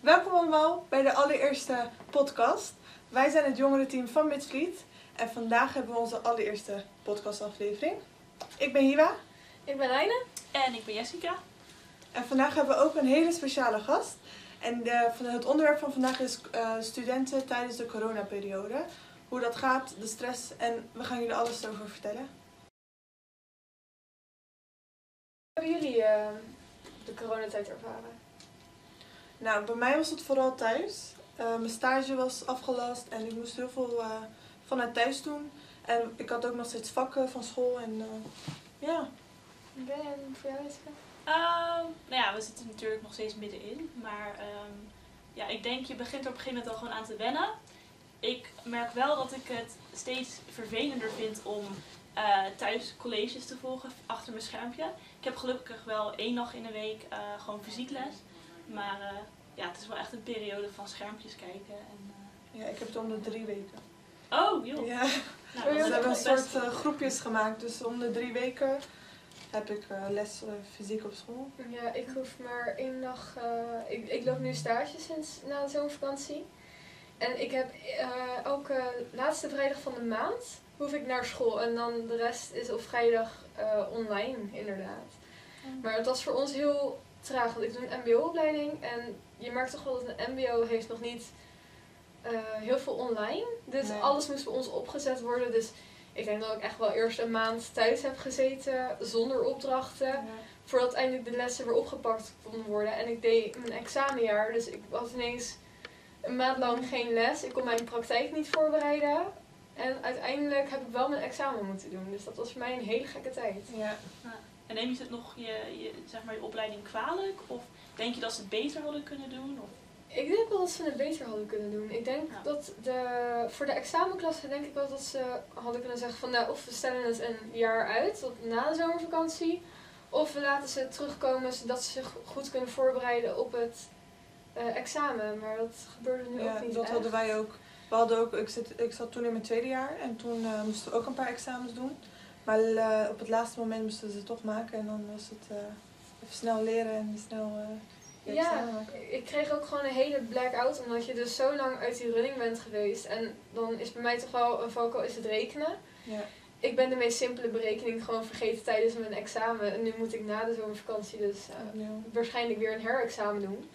Welkom allemaal bij de allereerste podcast. Wij zijn het jongerenteam van Midvliet en vandaag hebben we onze allereerste podcastaflevering. Ik ben Hiwa Ik ben Heine. En ik ben Jessica. en vandaag hebben we ook een hele speciale gast. En de, het onderwerp van vandaag is eh, studenten tijdens de coronaperiode. Hoe dat gaat, de stress en we gaan jullie alles over vertellen. Hebben jullie eh, de coronatijd ervaren? Nou, bij mij was het vooral thuis. Eh, mijn stage was afgelast en ik moest heel veel eh, vanuit thuis doen. En ik had ook nog steeds vakken van school en eh, ja. Oké, en voor jou Jessica? Ehm, nou ja, we zitten natuurlijk nog steeds middenin. Maar ehm, ja, ik denk je begint er op een gegeven moment al gewoon aan te wennen. Ik merk wel dat ik het steeds vervelender vind om eh, thuis colleges te volgen achter mijn schermpje. Ik heb gelukkig wel één dag in de week eh, gewoon fysiekles. Maar eh, ja, het is wel echt een periode van schermpjes kijken. En, ja, ik heb het om de drie weken. eh, Oh, joh. Ja. Nou, Oh, dat we hebben een soort eh, groepjes gemaakt, dus om de drie weken heb ik eh, les eh, fysiek op school. Ja, ik hoef maar één dag. eh, ik, ik loop nu stage sinds na de zomervakantie. En ik heb eh, elke laatste vrijdag van de maand hoef ik naar school. En dan de rest is op vrijdag eh, online, inderdaad. Maar het was voor ons heel traag, want ik doe een mbo-opleiding. En je merkt toch wel dat een mbo heeft nog niet eh, heel veel online. Dus Nee. alles moest bij ons opgezet worden. Dus ik denk dat ik echt wel eerst een maand thuis heb gezeten zonder opdrachten. Voordat eindelijk de lessen weer opgepakt konden worden. En ik deed mijn examenjaar, dus ik had ineens een maand lang geen les. Ik kon mijn praktijk niet voorbereiden. En uiteindelijk heb ik wel mijn examen moeten doen. Dus dat was voor mij een hele gekke tijd. Ja. En neem je het nog je, je, zeg maar, je opleiding kwalijk? Of denk je dat ze het beter hadden kunnen doen? Of? Ik denk wel dat ze het beter hadden kunnen doen. Ik denk Ja. dat de, voor de examenklasse denk ik wel dat ze hadden kunnen zeggen van nou, of we stellen het een jaar uit, tot na de zomervakantie. Of we laten ze terugkomen zodat ze zich goed kunnen voorbereiden op het eh, examen. Maar dat gebeurde nu Ja, ook niet dat echt. hadden wij ook. We hadden ook ik, zit, ik zat toen in mijn tweede jaar en toen eh, moesten we ook een paar examens doen. Maar eh, op het laatste moment moesten ze het toch maken en dan was het eh, even snel leren en snel je Ja, ik kreeg ook gewoon een hele blackout omdat je dus zo lang uit die running bent geweest. En dan is bij mij toch wel een valkuil is het rekenen. Ja. Ik ben de meest simpele berekening gewoon vergeten tijdens mijn examen. En nu moet ik na de zomervakantie dus waarschijnlijk weer een herexamen doen.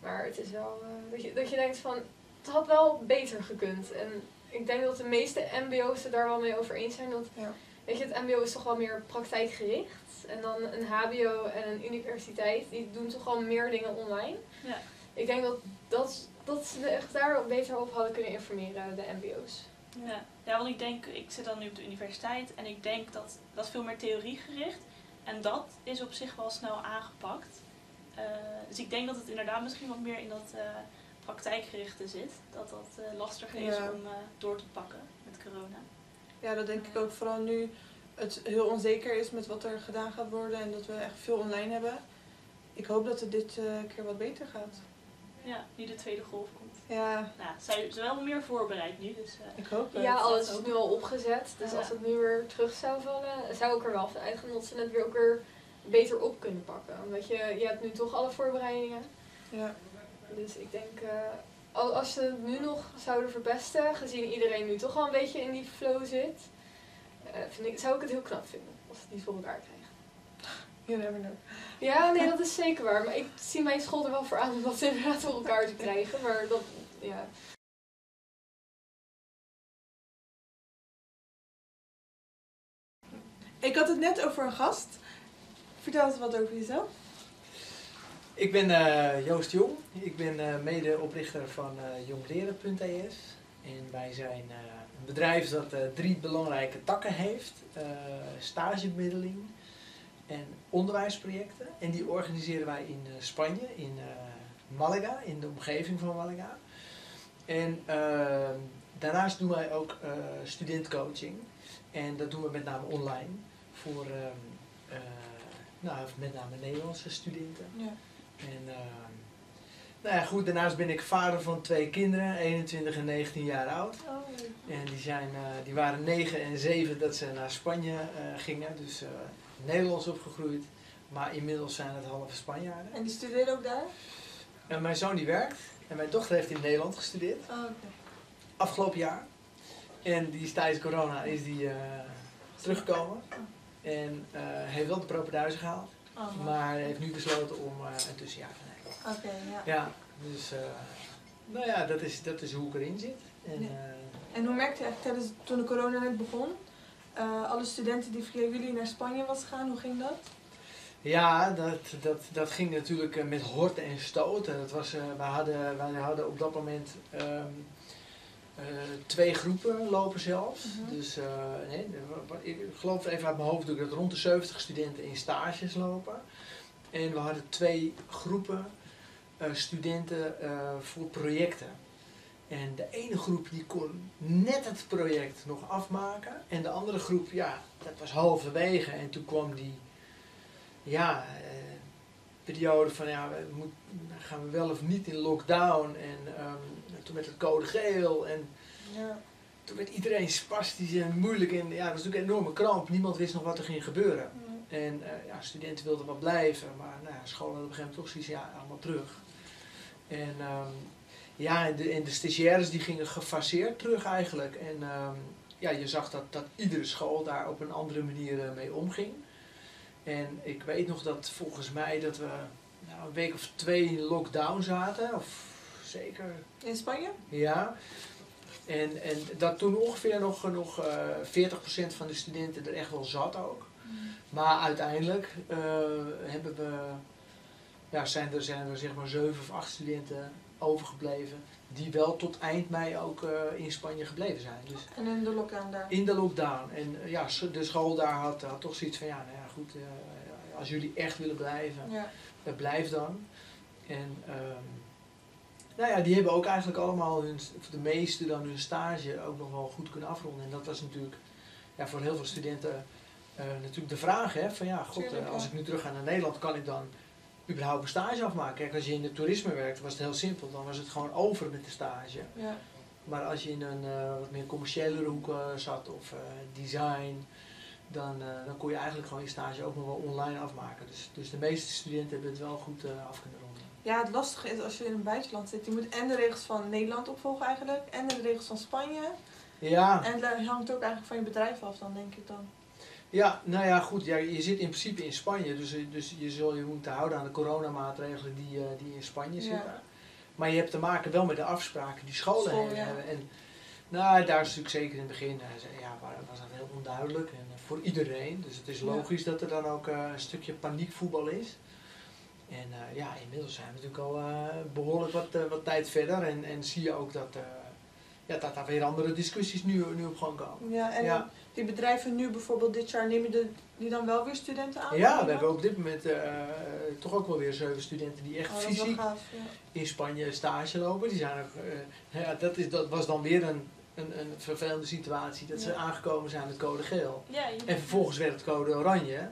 Maar het is wel dat, je, dat je denkt van, het had wel beter gekund. En ik denk dat de meeste mbo's het daar wel mee over eens zijn. Want Ja. Weet je, het mbo is toch wel meer praktijkgericht. En dan een hbo en een universiteit, die doen toch wel meer dingen online. Ja. Ik denk dat, dat, dat ze echt daar beter op hadden kunnen informeren, de mbo's. Ja. ja, want ik denk, ik zit dan nu op de universiteit en ik denk dat dat is veel meer theoriegericht. En dat is op zich wel snel aangepakt. Eh, dus ik denk dat het inderdaad misschien wat meer in dat eh, praktijkgerichte zit. Dat dat eh, lastiger is Ja. om eh, door te pakken met corona. Ja, dat denk ik ook vooral nu het heel onzeker is met wat er gedaan gaat worden en dat we echt veel online hebben. Ik hoop dat het dit eh, keer wat beter gaat. Ja, nu de tweede golf komt. Ja, Nou, zijn ze wel meer voorbereid nu, dus eh, ik hoop het. Ja, alles dat is nu al opgezet. Dus Ja. als het nu weer terug zou vallen, zou ik er wel van uitgaan dat ze het weer ook weer beter op kunnen pakken. Omdat je, je hebt nu toch alle voorbereidingen. Ja. Dus ik denk, eh, als ze het nu nog zouden verpesten, gezien iedereen nu toch wel een beetje in die flow zit, eh, vind ik, zou ik het heel knap vinden als ze het niet voor elkaar krijgen. You never know. Ja, nee, dat is zeker waar. Maar ik zie mijn school er wel voor aan om dat inderdaad voor elkaar te krijgen. Maar dat, ja. Ik had het net over een gast. Vertel eens wat over jezelf. Ik ben eh, Joost Jong. Ik ben eh, medeoprichter van eh jongleren.es. En wij zijn een bedrijf dat drie belangrijke takken heeft. Stagebemiddeling en onderwijsprojecten. En die organiseren wij in Spanje, in Malaga, in de omgeving van Malaga. En eh, daarnaast doen wij ook studentcoaching. En dat doen we met name online voor ehm, eh, nou, met name Nederlandse studenten. Ja. En uh, nou ja, goed, daarnaast ben ik vader van twee kinderen, 21 en 19 jaar oud. Oh. En die, zijn, eh, die waren 9 en 7 dat ze naar Spanje eh, gingen, dus eh, Nederlands opgegroeid. Maar inmiddels zijn het halve Spanjaarden. En die studeerde ook daar? En mijn zoon die werkt en mijn dochter heeft in Nederland gestudeerd, Oh, afgelopen jaar. En die is tijdens corona is die teruggekomen. En eh, heeft wel de propenduizen gehaald. Oh, Maar heeft nu besloten om eh, een tussenjaar te nemen. Oké, ja. Ja, dus eh, nou ja, dat is, dat is hoe ik erin zit. En, Ja. eh, En hoe merkte je eigenlijk tijdens toen de corona net begon? Alle studenten die via jullie naar Spanje was gegaan, hoe ging dat? Ja, dat, dat, dat ging natuurlijk met horten en stoten. Dat was, wij, hadden, wij hadden op dat moment ehm, eh, twee groepen lopen zelfs. Mhm. Dus eh, nee, wa- ik geloof even uit mijn hoofd dat rond de 70 studenten in stages lopen. En we hadden twee groepen eh, studenten eh, voor projecten. En de ene groep die kon net het project nog afmaken. En de andere groep, ja, dat was halverwege. En toen kwam die ja, eh, periode van ja, we moet, gaan we wel of niet in lockdown. En ehm, toen werd het code geel en Ja. toen werd iedereen spastisch en moeilijk. En ja, dat was natuurlijk een enorme kramp. Niemand wist nog wat er ging gebeuren. En eh, ja, studenten wilden wat blijven, maar nou, ja, scholen hadden op een gegeven moment toch zoiets, ja, allemaal terug. En ehm, ja, en de, en de stagiaires die gingen gefaseerd terug eigenlijk. En ehm, ja, je zag dat, dat iedere school daar op een andere manier eh, mee omging. En ik weet nog dat volgens mij dat we nou, een week of twee in lockdown zaten, of zeker In Spanje? ja. En, en dat toen ongeveer nog, nog eh 40% van de studenten er echt wel zat ook. Maar uiteindelijk eh, hebben we, ja, zijn, er, zijn er zeg maar zeven of acht studenten overgebleven die wel tot eind mei ook eh, in Spanje gebleven zijn. Dus En in de lockdown daar? in de lockdown. En eh, ja, de school daar had, had toch zoiets van, ja, nou ja, goed, als jullie echt willen blijven, Ja. uh, blijf dan. En ehm, nou ja, die hebben ook eigenlijk allemaal, hun, of de meeste dan hun stage ook nog wel goed kunnen afronden. En dat was natuurlijk ja, voor heel veel studenten eh, natuurlijk de vraag, hè, van ja, god, eh, als ik nu terug ga naar Nederland, kan ik dan überhaupt een stage afmaken? Kijk, als je in het toerisme werkt, was het heel simpel, dan was het gewoon over met de stage. Ja. Maar als je in een eh, wat meer commerciële hoek zat of design, dan, dan kon je eigenlijk gewoon je stage ook nog wel online afmaken. Dus, dus de meeste studenten hebben het wel goed af kunnen ronden. Ja, het lastige is als je in een buitenland zit, je moet en de regels van Nederland opvolgen eigenlijk, en de regels van Spanje. Ja, En het hangt ook eigenlijk van je bedrijf af dan, denk ik dan. ja nou ja, goed. Ja, je zit in principe in Spanje, dus, eh, dus je zul je moeten houden aan de coronamaatregelen die, eh, die in Spanje Ja. zitten. Maar je hebt te maken wel met de afspraken die scholen School, hebben. ja. En nou, daar is natuurlijk zeker in het begin eh, ja, wa- was dat heel onduidelijk en voor iedereen. Dus het is Ja. logisch dat er dan ook een stukje paniekvoetbal is. En eh, ja, inmiddels zijn we natuurlijk al eh, behoorlijk wat, eh, wat tijd verder. En, en zie je ook dat, eh, ja, dat daar weer andere discussies nu, nu op gang komen. Ja, en Ja. die bedrijven nu bijvoorbeeld dit jaar, nemen de, die dan wel weer studenten aan? Ja, we hebben op dit moment eh, toch ook wel weer zeven studenten die echt Oh, fysiek gaaf, ja. in Spanje stage lopen. Die zijn ook, eh, ja, dat, is, dat was dan weer een, een, een vervelende situatie. Dat ze aangekomen zijn met code geel. En vervolgens werd het code oranje.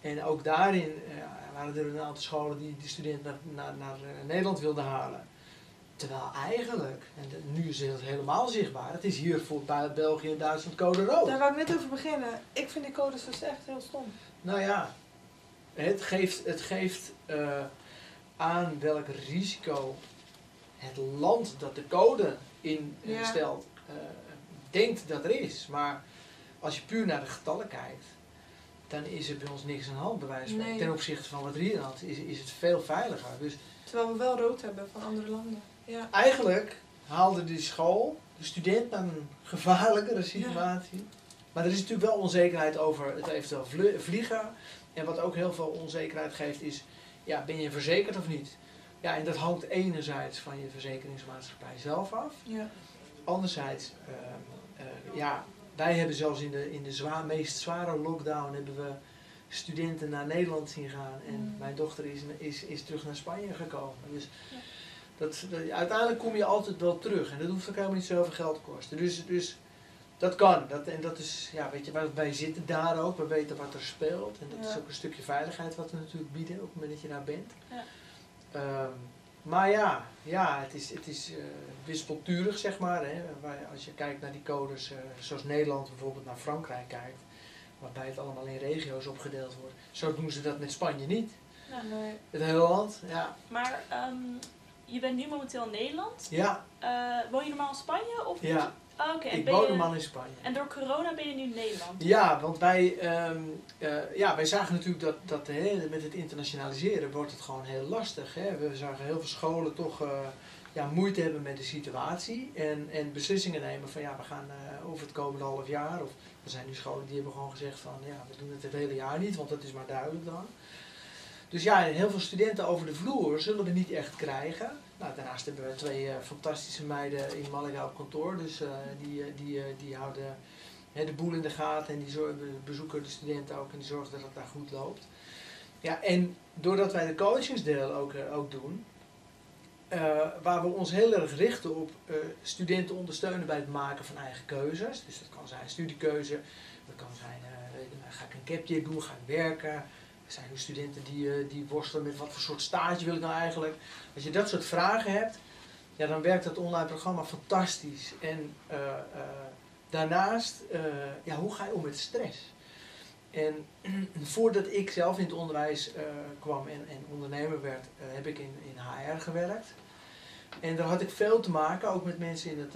En ook daarin eh, waren er een aantal scholen die die studenten naar, naar, naar eh, Nederland wilden halen. Terwijl eigenlijk, en de- nu is het helemaal zichtbaar, het is hier voor Bel- België en Duitsland code rood. Daar wou ik net over beginnen. Ik vind die codes dus echt heel stom. Nou ja, het geeft, het geeft eh, aan welk risico het land dat de code instelt eh denkt dat er is. Maar als je puur naar de getallen kijkt, dan is er bij ons niks aan de hand bij wijze van spreken. Nee. Ten opzichte van wat hand is, is het veel veiliger. Dus Terwijl we wel rood hebben van andere landen. Ja. eigenlijk haalde die school de student naar een gevaarlijkere situatie. Maar er is natuurlijk wel onzekerheid over het eventueel vliegen. En wat ook heel veel onzekerheid geeft is, ja, ben je verzekerd of niet? Ja, en dat hangt enerzijds van je verzekeringsmaatschappij zelf af. Ja. Anderzijds, ehm, eh, ja, wij hebben zelfs in de, in de zwa meest zware lockdown hebben we studenten naar Nederland zien gaan. En Mm. mijn dochter is, is, is terug naar Spanje gekomen. Dus Ja. dat, dat- uiteindelijk kom je altijd wel terug. En dat hoeft ook helemaal niet zoveel geld te kosten. Dus, dus dat kan. Dat, en dat is, ja, weet je, wij, wij zitten daar ook. We weten wat er speelt. En dat Ja. is ook een stukje veiligheid wat we natuurlijk bieden op het moment dat je daar bent. Ja. Ehm, maar ja, ja, het is, het is eh, wispelturig, zeg maar. Hè. Als je kijkt naar die codes, eh, zoals Nederland bijvoorbeeld naar Frankrijk kijkt, waarbij het allemaal in regio's opgedeeld wordt. Zo doen ze dat met Spanje niet. Ja. Nee. Het hele land, ja. Maar ehm, je bent nu momenteel in Nederland. Ja, Eh, woon je normaal in Spanje? Of ja. Oh, Oké, ik woon je- normaal in Spanje. En door corona ben je nu in Nederland? Ja, want wij, ehm, eh, ja, wij zagen natuurlijk dat, dat hè, met het internationaliseren wordt het gewoon heel lastig. Hè. We zagen heel veel scholen toch eh, ja, moeite hebben met de situatie en, en beslissingen nemen van ja, we gaan eh, over het komende half jaar. Of er zijn nu scholen die hebben gewoon gezegd van ja, we doen het het hele jaar niet, want dat is maar duidelijk dan. Dus ja, heel veel studenten over de vloer zullen we niet echt krijgen. Nou, daarnaast hebben we twee eh, fantastische meiden in Malaga op kantoor. Dus eh, die, eh, die, die houden de boel in de gaten en die bezoeken de studenten ook en die zorgen dat het daar goed loopt. Ja, en doordat wij de coachingsdeel ook, ook doen, waar we ons heel erg richten op eh, studenten ondersteunen bij het maken van eigen keuzes. Dus dat kan zijn studiekeuze, dat kan zijn, nou, ga ik een year doen, ga ik werken. Zijn studenten die, eh, die worstelen met wat voor soort stage wil ik nou eigenlijk. Als je dat soort vragen hebt, ja, dan werkt dat online programma fantastisch. En eh, eh, daarnaast, ja, hoe ga je om met stress? En voordat ik zelf in het onderwijs kwam en, en ondernemer werd, heb ik in, in HR gewerkt. En daar had ik veel te maken, ook met mensen in het,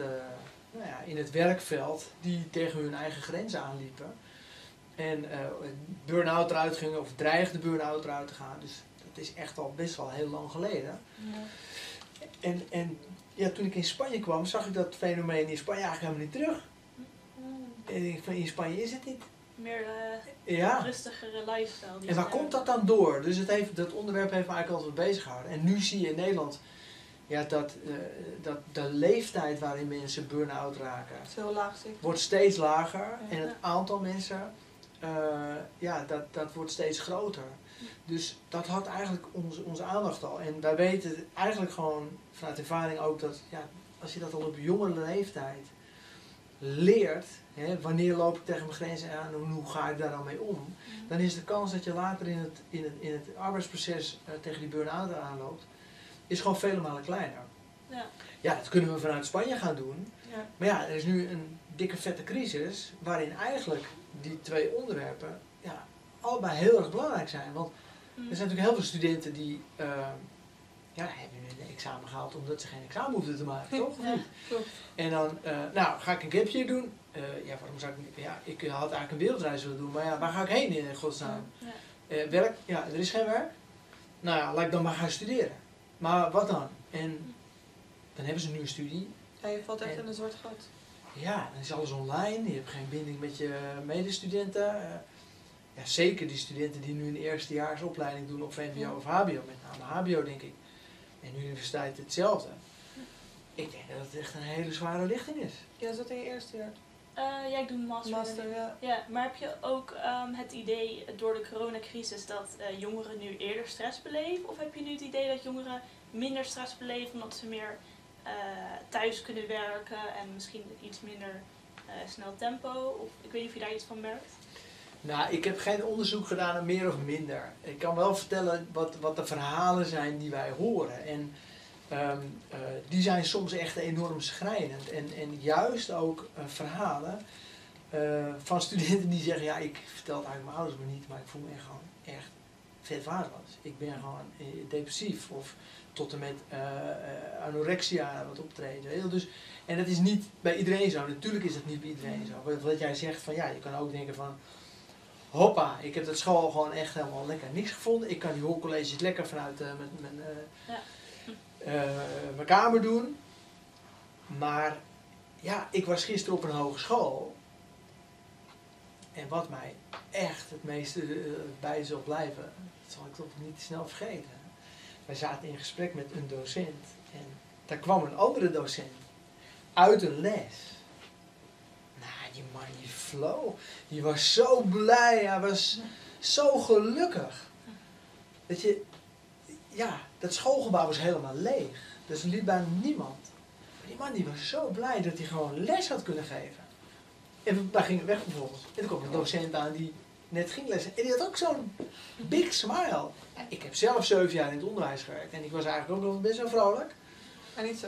nou ja, in het werkveld, die tegen hun eigen grenzen aanliepen. En eh burn-out eruit gingen, of dreigden burn-out eruit te gaan. Dus dat is echt al best wel heel lang geleden. Ja. En, en ja, toen ik in Spanje kwam, zag ik dat fenomeen in Spanje eigenlijk helemaal niet terug. En ik van, in Spanje is het niet. Meer Ja. rustigere lifestyle. En waar komt dat dan door? Dus het heeft, dat onderwerp heeft me eigenlijk altijd bezig gehouden. En nu zie je in Nederland ja, dat, eh, dat de leeftijd waarin mensen burn-out raken, laag wordt steeds lager. Ja. En het aantal mensen, eh, ja, dat, dat wordt steeds groter. Dus dat had eigenlijk onze, onze aandacht al. En wij weten eigenlijk gewoon vanuit ervaring ook dat ja, als je dat al op jonge leeftijd leert, hè, wanneer loop ik tegen mijn grenzen aan en hoe ga ik daar dan mee om, dan is de kans dat je later in het, in het, in het arbeidsproces eh, tegen die burn-out aanloopt, is gewoon vele malen kleiner. Ja. Ja, dat kunnen we vanuit Spanje gaan doen. Ja. Maar ja, er is nu een dikke vette crisis waarin eigenlijk die twee onderwerpen ja, allebei heel erg belangrijk zijn. Want Mm. er zijn natuurlijk heel veel studenten die eh, ja, hebben een examen gehaald omdat ze geen examen hoefden te maken, toch? Ja. Klopt. En dan, eh, nou, ga ik een gap year doen? Eh, ja, waarom zou ik niet? Ja, ik had eigenlijk een wereldreis willen doen, maar ja, waar ga ik heen in godsnaam? Ja. Eh, werk? Ja, er is geen werk. Nou ja, laat ik dan maar gaan studeren. Maar wat dan? En dan hebben ze nu een studie. Ja, je valt echt En- in een zwart gat. Ja, dan is alles online. Je hebt geen binding met je medestudenten. Eh, ja, zeker die studenten die nu een eerstejaarsopleiding doen op VMBO Ja. of HBO. Met name HBO, denk ik. En de universiteit hetzelfde. Ik denk dat het echt een hele zware lichting is. Jij zat in je eerste jaar. Eh, ja, ik doe master. Master, ja. Ja, maar heb je ook ehm, het idee door de coronacrisis dat eh, jongeren nu eerder stress beleven? Of heb je nu het idee dat jongeren minder stress beleven omdat ze meer eh, thuis kunnen werken en misschien iets minder eh, snel tempo? Of ik weet niet of je daar iets van merkt. Nou, ik heb geen onderzoek gedaan naar meer of minder. Ik kan wel vertellen wat, wat de verhalen zijn die wij horen. En ehm, eh, die zijn soms echt enorm schrijnend. En, en juist ook verhalen van studenten die zeggen... Ja, ik vertel het eigenlijk mijn ouders me niet, maar ik voel me echt gewoon echt vet waardeloos. Ik ben gewoon depressief of tot en met eh, eh, anorexia wat optreden. weet je wel. Dus, en dat is niet bij iedereen zo. Natuurlijk is dat niet bij iedereen zo. Wat, wat jij zegt van ja, je kan ook denken van... Hoppa, ik heb dat school gewoon echt helemaal lekker niks gevonden. Ik kan die hoorcolleges lekker vanuit eh, Ja. mijn kamer doen. Maar ja, ik was gisteren op een hogeschool. En wat mij echt het meeste bij zal blijven, dat zal ik toch niet snel vergeten. Wij zaten in gesprek met een docent. En daar kwam een andere docent uit een les. Nou, die man die flow. Die was zo blij. Hij was zo gelukkig. Dat je, ja, dat schoolgebouw was helemaal leeg. Dus er liep bijna niemand. Maar die man die was zo blij dat hij gewoon les had kunnen geven. En wij gingen weg vervolgens. En toen kwam een docent aan die net ging lessen. En die had ook zo'n big smile. Ja, ik heb zelf zeven jaar in het onderwijs gewerkt. En ik was eigenlijk ook nog best wel vrolijk. Maar niet zo.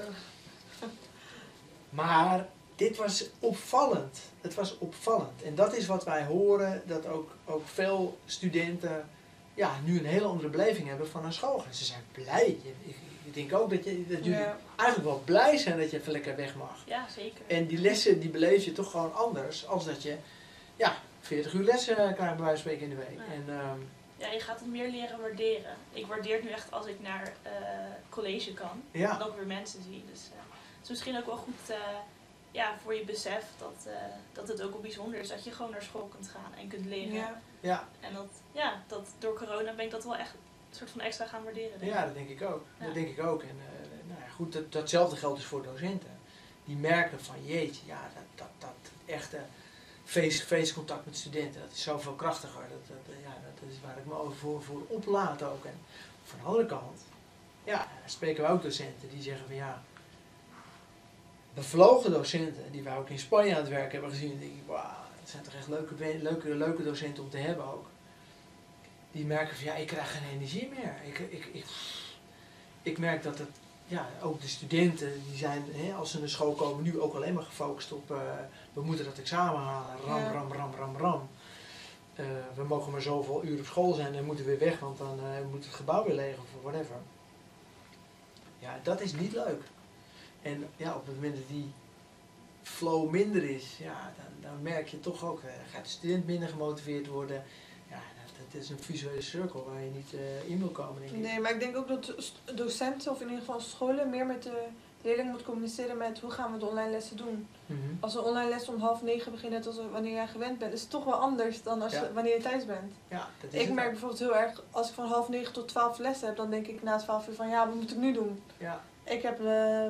Maar dit was opvallend. Het was opvallend. En dat is wat wij horen, dat ook, ook veel studenten ja, nu een hele andere beleving hebben van een school. En ze zijn blij. Ik, ik, ik denk ook dat, je, dat jullie Ja. eigenlijk wel blij zijn dat je even lekker weg mag. Ja, zeker. En die lessen die beleef je toch gewoon anders als dat je ja, 40 uur lessen krijgt bij wijze van spreken in de week. Ja. En, ehm, Ja, je gaat het meer leren waarderen. Ik waardeer het nu echt als ik naar eh, college kan. ja, En ook weer mensen zie. Dus eh, het is misschien ook wel goed eh, ja, voor je besef dat, eh, dat het ook wel bijzonder is dat je gewoon naar school kunt gaan en kunt leren. Ja. ja, En dat, ja, dat door corona ben ik dat wel echt een soort van extra gaan waarderen. ja, dat denk ik ook. Ja. Dat denk ik ook. En eh, nou ja, goed, dat, datzelfde geldt dus voor docenten. Die merken van jeetje, ja, dat, dat, dat echte face-to-face contact met studenten, dat is zoveel krachtiger. Dat, dat, eh, ja, dat is waar ik me over voor, voor oplaad ook. En van de andere kant, ja, spreken we ook docenten die zeggen van ja, bevlogen docenten, die wij ook in Spanje aan het werk hebben gezien, denk ik, wauw, dat zijn toch echt leuke, leuke, leuke docenten om te hebben ook. Die merken van ja, ik krijg geen energie meer. Ik, ik, ik, ik merk dat het, ja, ook de studenten, die zijn, hè, als ze naar school komen, nu ook alleen maar gefocust op, eh, we moeten dat examen halen, ram, Ja. ram, ram, ram, ram. Eh, we mogen maar zoveel uur op school zijn en moeten weer weg, want dan eh, moet het gebouw weer leeg of whatever. Ja, dat is niet leuk. En ja, op het moment dat die flow minder is, ja, dan, dan merk je toch ook, gaat de student minder gemotiveerd worden. Dat is een visuele cirkel waar je niet eh, in wil komen, denk ik. Nee, maar ik denk ook dat docenten, of in ieder geval scholen, meer met de leerling moeten communiceren met hoe gaan we de online lessen doen. Mhm. Als een online les om half negen begint, net als wanneer jij gewend bent, is het toch wel anders dan als Ja. je, wanneer je thuis bent. Ja, dat is Ik het merk bijvoorbeeld heel erg, als ik van half negen tot twaalf lessen heb, dan denk ik na twaalf uur van ja, wat moet ik nu doen? Ja, Ik heb eh,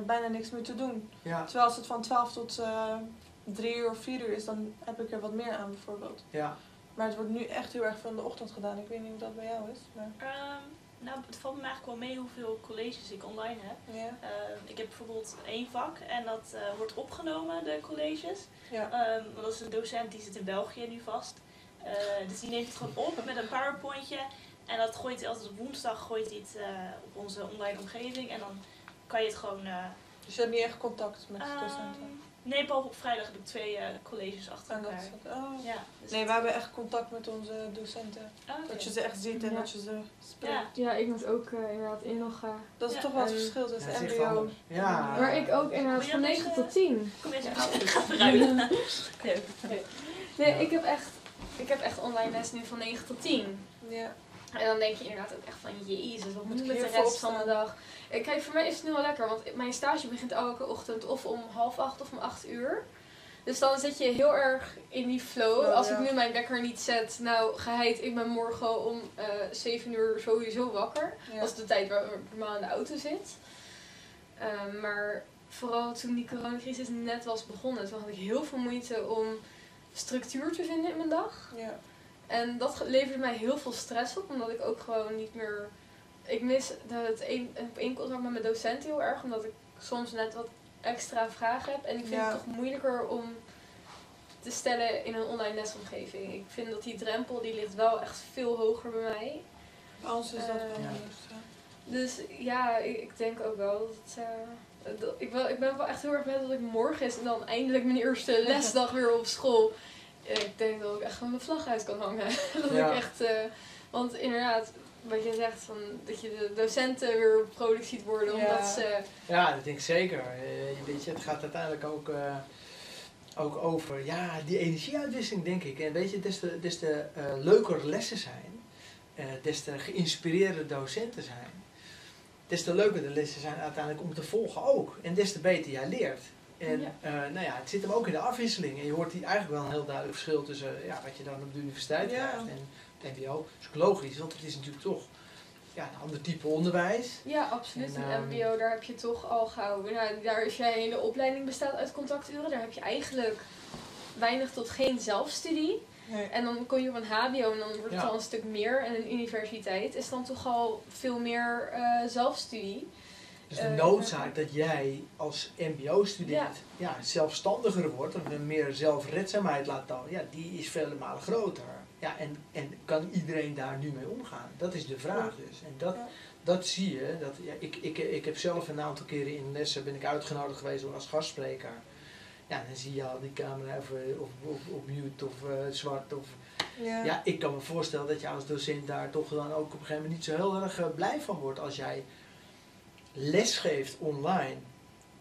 bijna niks meer te doen. ja, Terwijl als het van 12 tot eh 3 uur of 4 uur is, dan heb ik er wat meer aan bijvoorbeeld. ja. Maar het wordt nu echt heel erg van de ochtend gedaan. Ik weet niet hoe dat bij jou is. Maar Ehm, nou, het valt me eigenlijk wel mee hoeveel colleges ik online heb. ja. Ehm, ik heb bijvoorbeeld één vak en dat eh, wordt opgenomen, de colleges. ja. Ehm, want dat is een docent die zit in België nu vast. Eh, dus die neemt het gewoon op met een powerpointje. En dat gooit hij altijd op woensdag gooit hij het eh, op onze online omgeving. En dan kan je het gewoon... Dus je hebt niet echt contact met de docenten. Nee, behalve op vrijdag heb ik twee eh, colleges achter dat elkaar. Oh. Ja, dus Nee, we hebben echt contact met onze docenten. Oké. Dat je ze echt ziet en Ja. dat je ze spreekt. Ja. Ja, ik moet ook eh, inderdaad inloggen. Dat is Ja, toch wel het verschil Ja, tussen echt mbo. Ja. Maar ik ook inderdaad van dat 9 eens, tot eh, 10. Kom eens Ja. even. Nee, Ja. ik heb, echt, ik heb echt online les nu van 9 tot 10. Ja. En dan denk je inderdaad ook echt van, jezus, wat moet ik met de rest van de dag? Eh, Kijk, voor mij is het nu wel lekker, want mijn stage begint elke ochtend of om half acht of om acht uur. Dus dan zit je heel erg in die flow. Als ja. ik nu mijn wekker niet zet, nou geheid, ik ben morgen om eh 7 uur sowieso wakker. Ja. Dat is de tijd waar ik normaal in de auto zit. Ehm, maar vooral toen die coronacrisis net was begonnen, toen had ik heel veel moeite om structuur te vinden in mijn dag. Ja. En dat leverde mij heel veel stress op, omdat ik ook gewoon niet meer. Ik mis het een, op één contact met mijn docent heel erg, omdat ik soms net wat extra vragen heb. En ik vind Ja. het toch moeilijker om te stellen in een online lesomgeving. Ik vind dat die drempel die ligt wel echt veel hoger bij mij. Bij ons is dat wel anders. Ja. ja. Dus ja, ik, ik denk ook wel dat. eh, dat- ik, wel, ik ben wel echt heel erg blij dat ik morgen is en dan eindelijk mijn eerste lesdag weer op school. Ik denk dat ik echt gewoon mijn vlag uit kan hangen. dat Ja. ik echt. eh, want inderdaad, wat je zegt, van, dat je de docenten weer vrolijk ziet worden. Ja. Omdat ze. Ja, dat denk ik zeker. Eh, je weet je, het gaat uiteindelijk ook, eh, ook over ja, die energieuitwisseling, denk ik. En weet je, des te, des te eh, leuker lessen zijn, eh, des te geïnspireerde docenten zijn, des te leuker de lessen zijn uiteindelijk om te volgen ook. En des te beter jij leert. En Ja. eh, nou ja, het zit hem ook in de afwisseling. En je hoort hier eigenlijk wel een heel duidelijk verschil tussen ja, wat je dan op de universiteit Ja. krijgt en het mbo. Dat is ook logisch, want het is natuurlijk toch ja, een ander type onderwijs. Ja, absoluut. En, Een ehm, MBO, daar heb je toch al gauw. Nou, daar is jij hele opleiding bestaat uit contacturen. Daar heb je eigenlijk weinig tot geen zelfstudie. Nee. En dan kom je op een HBO en dan wordt het Ja. al een stuk meer. En een universiteit is dan toch al veel meer eh, zelfstudie. Dus de noodzaak dat jij als mbo-student ja. zelfstandiger wordt, of een meer zelfredzaamheid laat tonen, ja, die is vele malen groter. Ja, en, en kan iedereen daar nu mee omgaan? Dat is de vraag dus. En dat, Ja. dat zie je. Dat, ja, ik, ik, ik heb zelf een aantal keren in lessen ben ik uitgenodigd geweest als gastspreker. Ja, dan zie je al die camera even op, op, op mute of eh, zwart. Of, Ja. ja, ik kan me voorstellen dat je als docent daar toch dan ook op een gegeven moment niet zo heel erg eh, blij van wordt als jij les geeft online,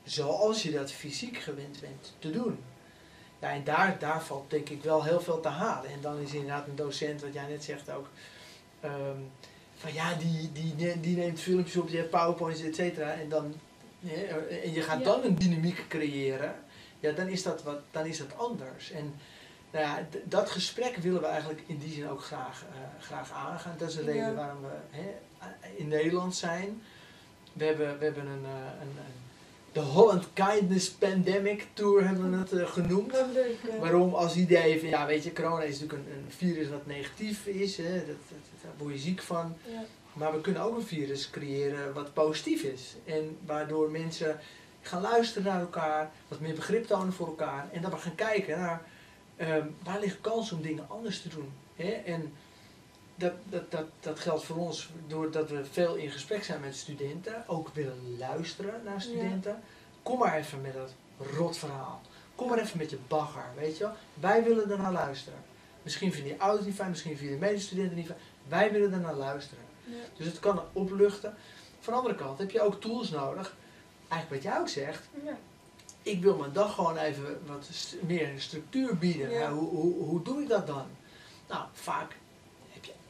zoals je dat fysiek gewend bent te doen. Ja, en daar, daar valt denk ik wel heel veel te halen. En dan is inderdaad een docent, wat jij net zegt ook, ehm, van ja, die, die, die neemt filmpjes op, die heeft powerpoints, et cetera. En, dan, hè, en je gaat Ja. dan een dynamiek creëren, ja, dan is dat, wat, dan is dat anders. En nou ja, dat gesprek willen we eigenlijk in die zin ook graag, eh, graag aangaan. Dat is de reden Ja. waarom we hè, in Nederland zijn. We hebben, we hebben een, eh, een, een de Holland Kindness Pandemic Tour hebben we het eh, genoemd. Wat leuk. ja. Waarom als idee van, ja weet je, corona is natuurlijk een, een virus wat negatief is, hè, dat, dat, daar word je ziek van. Ja. Maar we kunnen ook een virus creëren wat positief is. En waardoor mensen gaan luisteren naar elkaar, wat meer begrip tonen voor elkaar. En dat we gaan kijken naar ehm, waar ligt kans om dingen anders te doen. Hè? En dat, dat, dat, dat geldt voor ons doordat we veel in gesprek zijn met studenten. Ook willen luisteren naar studenten. Kom maar even met dat rot verhaal. Kom maar even met je bagger, weet je wel. Wij willen er naar luisteren. Misschien vinden je ouders niet fijn, misschien vinden je medestudenten niet fijn. Wij willen er naar luisteren. Ja. Dus het kan opluchten. Van de andere kant heb je ook tools nodig. Eigenlijk wat jij ook zegt. Ja. Ik wil mijn dag gewoon even wat meer structuur bieden. Ja. Hoe, hoe, hoe doe ik dat dan? Nou, vaak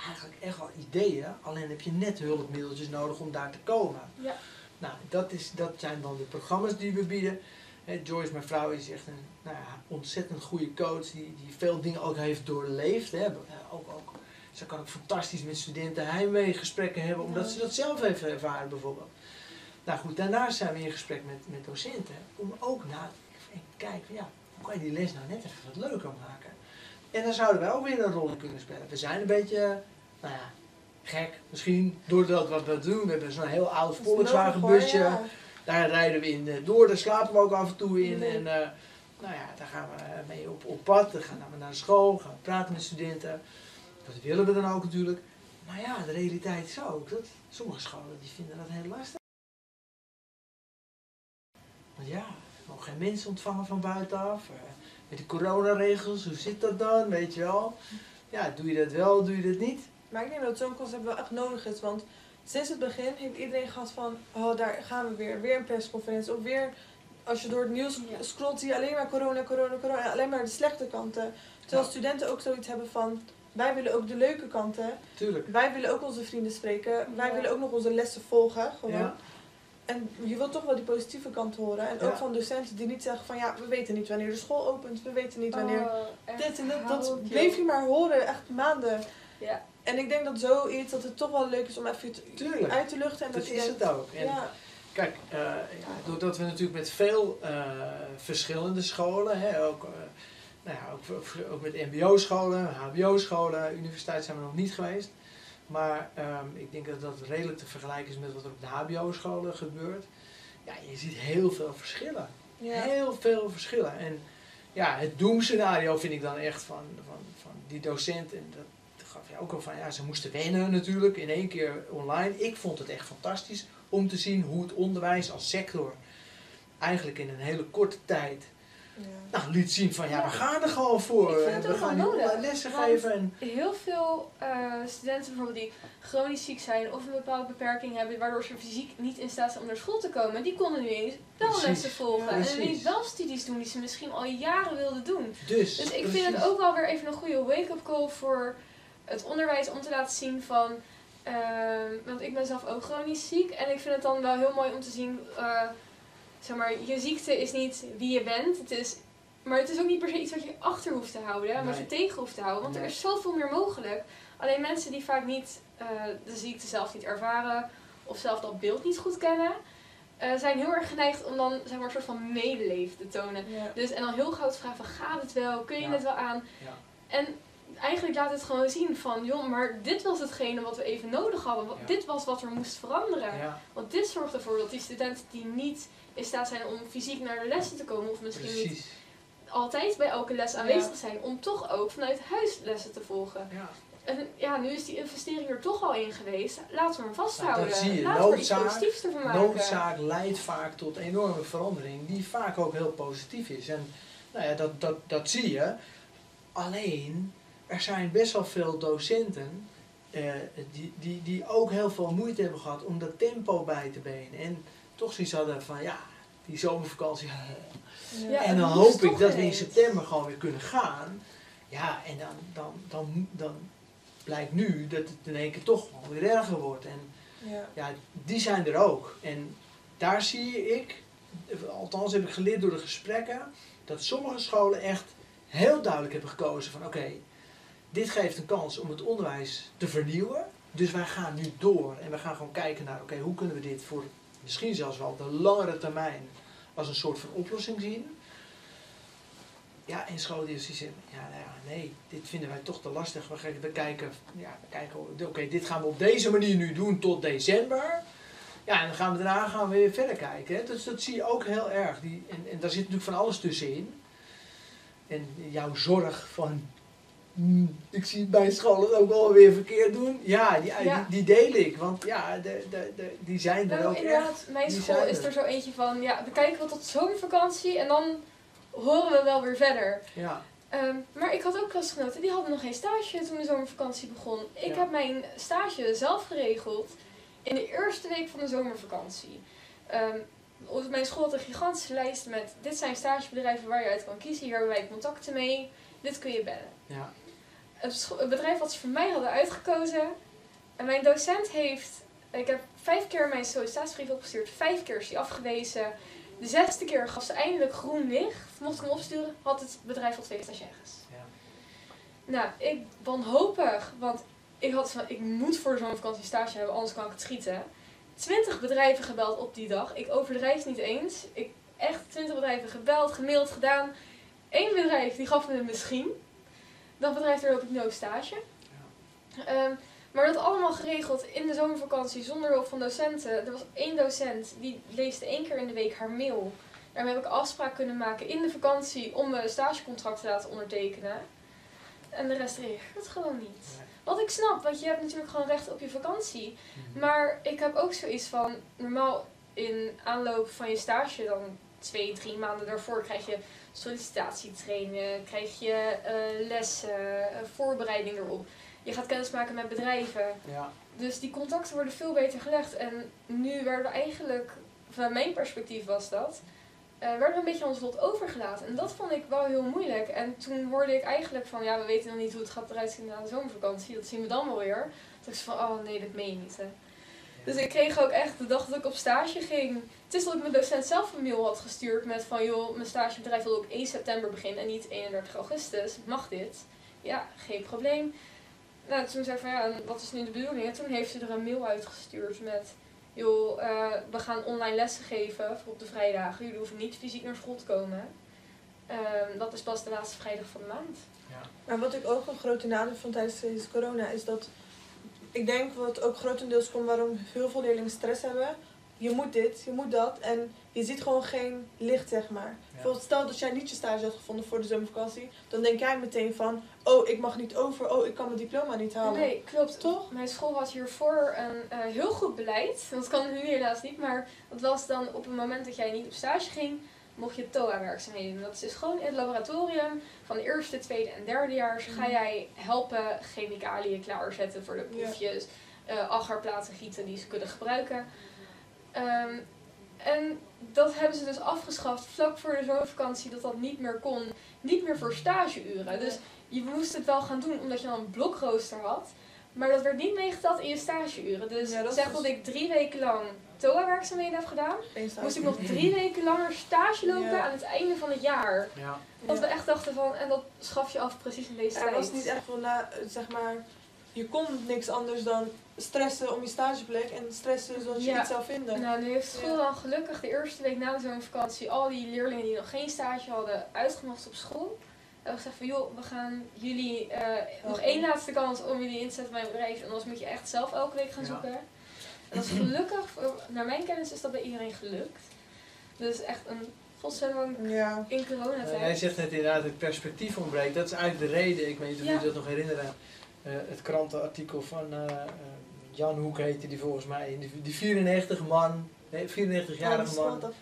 eigenlijk echt wel ideeën. Alleen heb je net hulpmiddeltjes nodig om daar te komen. Ja. Nou, dat, is, dat zijn dan de programma's die we bieden. Hè, Joyce, mijn vrouw, is echt een nou ja, ontzettend goede coach. Die, die veel dingen ook heeft doorleefd. Hè. Ook, ook, ze kan ook fantastisch met studenten heimwee gesprekken hebben. Omdat Ja. ze dat zelf heeft ervaren bijvoorbeeld. Nou goed, daarnaast zijn we in gesprek met, met docenten. Om ook na te kijken ja, hoe kan je die les nou net even wat leuker maken. En dan zouden wij ook weer een rol in kunnen spelen. We zijn een beetje, nou ja, gek misschien. Doordat wat we doen. We hebben zo'n heel oud Dat is Volkswagen nodig, hoor, busje. ja. Daar rijden we in eh, door, daar slapen we ook af en toe in. Nee. En eh, nou ja, daar gaan we mee op, op pad. Dan gaan we naar de school, gaan we praten met studenten. Dat willen we dan ook natuurlijk. Maar ja, de realiteit is ook dat sommige scholen die vinden dat heel lastig. Want ja, mogen geen mensen ontvangen van buitenaf. Met de coronaregels, hoe zit dat dan, weet je wel? Ja, doe je dat wel, doe je dat niet? Maar ik denk dat zo'n concept wel echt nodig is. Want sinds het begin heeft iedereen gehad van... Oh, daar gaan we weer. Weer een persconferentie. Of weer... Als je door het nieuws Ja. scrolt, zie je alleen maar corona, corona, corona. Alleen maar de slechte kanten. Terwijl Ja. studenten ook zoiets hebben van... Wij willen ook de leuke kanten. Tuurlijk. Wij willen ook onze vrienden spreken. Wij Ja. willen ook nog onze lessen volgen. Gewoon. Ja. En je wilt toch wel die positieve kant horen. En ook van docenten die niet zeggen van... Ja, we weten niet wanneer de school opent. We weten niet wanneer... Oh, dit en dat. Dat bleef je maar horen. Echt maanden. Ja. En ik denk dat zoiets, dat het toch wel leuk is om even te- Tuurlijk. uit te luchten. En dat, is denkt, het ook. En Ja, Kijk, eh, ja, doordat we natuurlijk met veel eh, verschillende scholen, hè, ook, eh, nou ja, ook, ook- ook met mbo-scholen, hbo-scholen, universiteit zijn we nog niet geweest. Maar ehm, ik denk dat dat redelijk te vergelijken is met wat er op de hbo-scholen gebeurt. Ja, je ziet heel veel verschillen. ja. Heel veel verschillen. En ja, het doemscenario vind ik dan echt van, van, van die docent. En dat gaf je ook al van, ja, ze moesten wennen natuurlijk in één keer online. Ik vond het echt fantastisch om te zien hoe het onderwijs als sector eigenlijk in een hele korte tijd. Nou, liet zien van, ja, Ja. we gaan er gewoon voor. Ik vind het we ook gaan nodig, lessen want- geven. En, Heel veel eh, studenten bijvoorbeeld die chronisch ziek zijn of een bepaalde beperking hebben, waardoor ze fysiek niet in staat zijn om naar school te komen, die konden nu eens wel Precies. lessen volgen. Ja, en ineens wel studies doen die ze misschien al jaren wilden doen. dus, Dus ik precies. vind het ook wel weer even een goede wake-up call voor het onderwijs om te laten zien van. ehm, want ik ben zelf ook chronisch ziek en ik vind het dan wel heel mooi om te zien. eh, zeg maar, je ziekte is niet wie je bent. Het is, maar het is ook niet per se iets wat je achter hoeft te houden, en wat je tegen hoeft te houden. Want er is zoveel meer mogelijk. Alleen mensen die vaak niet eh, de ziekte zelf niet ervaren of zelf dat beeld niet goed kennen, eh, zijn heel erg geneigd om dan zeg maar, een soort van medeleven te tonen. Ja. Dus en dan heel gauw te vragen van gaat het wel? Kun je Ja. het wel aan? Ja. En eigenlijk laat het gewoon zien van joh, maar dit was hetgene wat we even nodig hadden. Dit was wat er moest veranderen. Want dit zorgt ervoor dat die studenten die niet in staat zijn om fysiek naar de lessen te komen, of misschien niet altijd bij elke les aanwezig zijn, om toch ook vanuit huis lessen te volgen. Ja. En ja, nu is die investering er toch al in geweest. Laten we hem vasthouden. Nou, dat zie je. Laten we iets Noodzaak- positiefs ervan maken. Noodzaak leidt vaak tot enorme verandering, die vaak ook heel positief is. En nou ja, dat, dat, dat zie je. Alleen, er zijn best wel veel docenten eh, die, die, die ook heel veel moeite hebben gehad om dat tempo bij te benen. En toch zoiets hadden van, ja, die zomervakantie. Ja, en dan hoop ik dat we in september gewoon weer kunnen gaan. Ja, en dan, dan, dan, dan blijkt nu dat het in één keer toch wel weer erger wordt. En Ja. ja, die zijn er ook. En daar zie ik, althans heb ik geleerd door de gesprekken, dat sommige scholen echt heel duidelijk hebben gekozen van oké, dit geeft een kans om het onderwijs te vernieuwen. Dus wij gaan nu door en we gaan gewoon kijken naar oké, hoe kunnen we dit voor misschien zelfs wel de langere termijn als een soort van oplossing zien. Ja, en scholen die zeggen, ja, nou ja, nee, dit vinden wij toch te lastig. We, kijken, ja, kijken, oké, dit gaan we op deze manier nu doen tot december. Ja, en dan gaan we daarna gaan we weer verder kijken. Dus dat zie je ook heel erg. Die, en, en daar zit natuurlijk van alles tussenin. En jouw zorg van, ik zie het bij scholen ook wel weer verkeerd doen. Ja, die, Ja. Die, die deel ik. Want ja, de, de, de, die zijn er Nou, ook echt. inderdaad, mijn die school is er. er zo eentje van, ja, we kijken wel tot zomervakantie en dan horen we wel weer verder. Ja, Ehm, maar ik had ook klasgenoten, die hadden nog geen stage toen de zomervakantie begon. Ik Ja. heb mijn stage zelf geregeld in de eerste week van de zomervakantie. Ehm, mijn school had een gigantische lijst met, dit zijn stagebedrijven waar je uit kan kiezen, hier hebben wij contacten mee, dit kun je bellen. ja. Het bedrijf wat ze voor mij hadden uitgekozen. En mijn docent heeft. Ik heb vijf keer mijn sollicitatiebrief opgestuurd. Vijf keer is die afgewezen. De zesde keer gaf ze eindelijk groen licht. Mocht ik hem opsturen, had het bedrijf al twee stagiaires. Ja. Nou, ik wanhopig, want ik had van, ik moet voor zo'n vakantie stage hebben, anders kan ik het schieten. Twintig bedrijven gebeld op die dag. Ik overdrijf niet eens. Ik echt twintig bedrijven gebeld, gemaild, gedaan. Eén bedrijf die gaf me een misschien. Dat bedrijf daar loop ik no stage. Ehm, maar dat allemaal geregeld in de zomervakantie zonder hulp van docenten. Er was één docent die leesde één keer in de week haar mail. Daarmee heb ik afspraak kunnen maken in de vakantie om mijn stagecontract te laten ondertekenen. En de rest reageert gewoon niet. Wat ik snap, want je hebt natuurlijk gewoon recht op je vakantie. Mhm. Maar ik heb ook zoiets van, normaal in aanloop van je stage, dan twee, drie maanden daarvoor krijg je sollicitatietrainingen, krijg je eh, lessen, eh, voorbereiding erop. Je gaat kennismaken met bedrijven. Ja. Dus die contacten worden veel beter gelegd. En nu werden we eigenlijk, vanuit mijn perspectief was dat, eh, werden we een beetje aan ons lot overgelaten. En dat vond ik wel heel moeilijk. En toen hoorde ik eigenlijk van, ja, we weten nog niet hoe het gaat eruit zien na de zomervakantie. Dat zien we dan wel weer. Toen dacht ik van, oh nee, dat meen je niet. Hè. Dus ik kreeg ook echt de dag dat ik op stage ging. Het is dat ik mijn docent zelf een mail had gestuurd met van joh, mijn stagebedrijf wil ook 1 september beginnen en niet 31 augustus. Mag dit? Ja, geen probleem. Nou, toen zei ik van ja, wat is nu de bedoeling? En toen heeft ze er een mail uitgestuurd met joh, eh, we gaan online lessen geven voor op de vrijdagen. Jullie hoeven niet fysiek naar school te komen. Ehm, dat is pas de laatste vrijdag van de maand. Maar wat ik ook een grote nadeel vond tijdens deze corona is dat ik denk wat ook grotendeels komt waarom heel veel leerlingen stress hebben. Je moet dit, je moet dat en je ziet gewoon geen licht, zeg maar. Bijvoorbeeld stel dat jij niet je stage had gevonden voor de zomervakantie, dan denk jij meteen van, oh ik mag niet over, oh ik kan mijn diploma niet halen. Nee, klopt. Toch? Mijn school had hiervoor een eh, heel goed beleid. Dat kan nu helaas niet, maar dat was dan op het moment dat jij niet op stage ging, mocht je TOA-werkzaamheden doen. Dat is dus gewoon in het laboratorium van de eerste, tweede en derde jaar ga Mhm. jij helpen chemicaliën klaarzetten voor de Ja. proefjes, eh agarplaten gieten die ze kunnen gebruiken. Ehm, en dat hebben ze dus afgeschaft vlak voor de zomervakantie, dat dat niet meer kon. Niet meer voor stageuren. Dus je moest het wel gaan doen omdat je dan een blokrooster had. Maar dat werd niet meegeteld in je stageuren. Dus Ja, dat zeg dat ik drie weken lang TOA-werkzaamheden heb gedaan. Moest ik nog drie weken langer stage lopen Ja. aan het einde van het jaar. Ja. Dat Ja. we echt dachten van, en dat schaf je af precies in deze Er tijd. was niet echt wel na, zeg maar, je kon niks anders dan stressen om je stageplek en stressen zoals je Ja. het zou vinden. Nou, nu heeft school dan gelukkig de eerste week na de zomervakantie al die leerlingen die nog geen stage hadden uitgenodigd op school. En we gezegd van joh, we gaan jullie eh, nog één laatste kans om jullie in te zetten bij een bedrijf. En anders moet je echt zelf elke week gaan Ja. zoeken. En dat is gelukkig, voor- naar mijn kennis is dat bij iedereen gelukt. Dus echt een godzijdank Ja. in coronatijd. Uh, jij zegt net inderdaad het perspectief ontbreekt. Dat is eigenlijk de reden, ik weet niet of Ja. jullie dat nog herinneren. eh, het krantenartikel van eh, eh, Jan Hoek heette die volgens mij, die, die 94 man, nee, 94-jarige school man.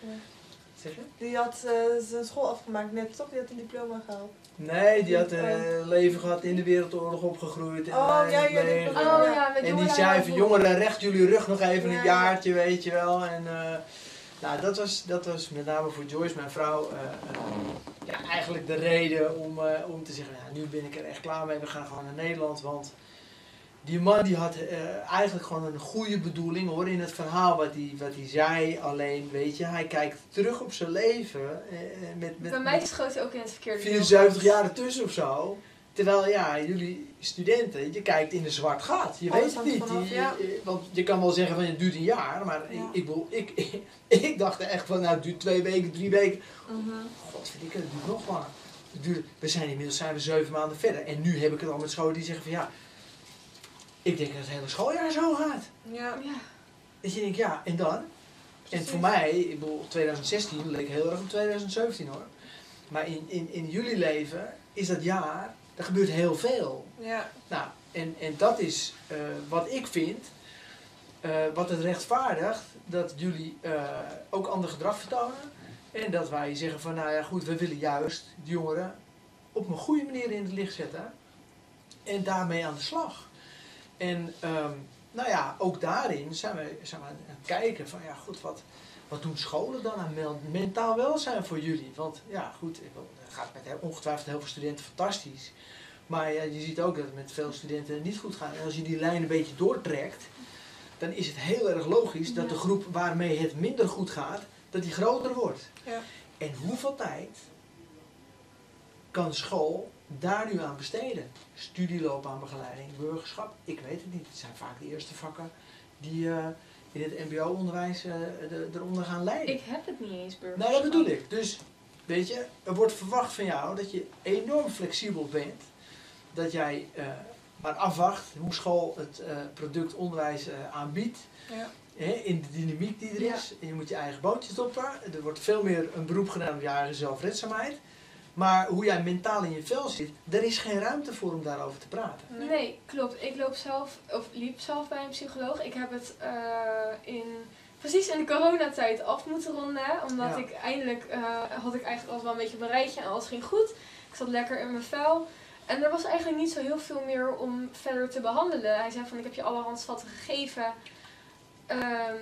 Zeg je? Die had eh, zijn school afgemaakt net, toch? Die had een diploma gehaald. Nee, die had een leven gehad in de Wereldoorlog opgegroeid. en Oh, ja, ja, bedoel Oh Ja. En die zei van voor. jongeren, recht jullie rug nog even Ja, een ja. jaartje, weet je wel. En eh, nou, dat was, dat was met name voor Joyce, mijn vrouw, eh, eh, ja, eigenlijk de reden om, eh, om te zeggen, ja, nu ben ik er echt klaar mee, we gaan gewoon naar Nederland. Want die man die had eh, eigenlijk gewoon een goede bedoeling hoor in het verhaal wat hij wat hij zei. Alleen, weet je, hij kijkt terug op zijn leven eh, met, met, Bij mij schoot ook in het verkeerde wiel. 74 jaar ertussen of zo. Terwijl ja, jullie studenten, je kijkt in een zwart gat. Je Alles weet het niet. vanaf, Je- ja. je- want je kan wel zeggen van het duurt een jaar, maar Ja. ik, ik, bedoel, ik, ik, dacht echt van nou het duurt twee weken, drie weken. Mhm. Godverdikke, het duurt nog langer. Het duurt, we zijn inmiddels zijn we zeven maanden verder. En nu heb ik het al met scholen die zeggen van ja, ik denk dat het hele schooljaar zo gaat. Ja. Ja. Dat je denkt ja, en dan? En voor mij, ik bedoel, 2016 leek heel erg op 2017 hoor. Maar in, in, in jullie leven is dat jaar, er gebeurt heel veel. Ja. Nou, en, en dat is eh, wat ik vind, eh, wat het rechtvaardigt dat jullie eh, ook ander gedrag vertonen. En dat wij zeggen van, nou ja goed, we willen juist de jongeren op een goede manier in het licht zetten. En daarmee aan de slag. En ehm, nou ja, ook daarin zijn we, zijn we aan het kijken van, ja goed, wat, wat doen scholen dan aan mentaal welzijn voor jullie? Want ja goed, het gaat met ongetwijfeld heel veel studenten fantastisch. Maar ja, je ziet ook dat het met veel studenten niet goed gaat. En als je die lijn een beetje doortrekt, dan is het heel erg logisch dat de groep waarmee het minder goed gaat, dat die groter wordt. Ja. En hoeveel tijd kan school daar nu aan besteden? Studieloopbaanbegeleiding, burgerschap, ik weet het niet. Het zijn vaak de eerste vakken die eh, in het mbo-onderwijs eh, de- eronder gaan leiden. Ik heb het niet eens, burger. Nou, dat bedoel ik. Dus, weet je, er wordt verwacht van jou dat je enorm flexibel bent. Dat jij eh, maar afwacht hoe school het product onderwijs aanbiedt. Ja. Hè, in de dynamiek die er Ja. is. En je moet je eigen bootje stoppen. Er wordt veel meer een beroep gedaan op je eigen zelfredzaamheid. Maar hoe jij mentaal in je vel zit, er is geen ruimte voor om daarover te praten. Nee. klopt. Ik loop zelf, of liep zelf bij een psycholoog. Ik heb het eh, in, precies in de coronatijd af moeten ronden. Omdat Ja. ik eindelijk, eh, had ik eigenlijk al wel een beetje op een rijtje en alles ging goed. Ik zat lekker in mijn vel. En er was eigenlijk niet zo heel veel meer om verder te behandelen. Hij zei van, ik heb je alle handsvatten gegeven. Ehm,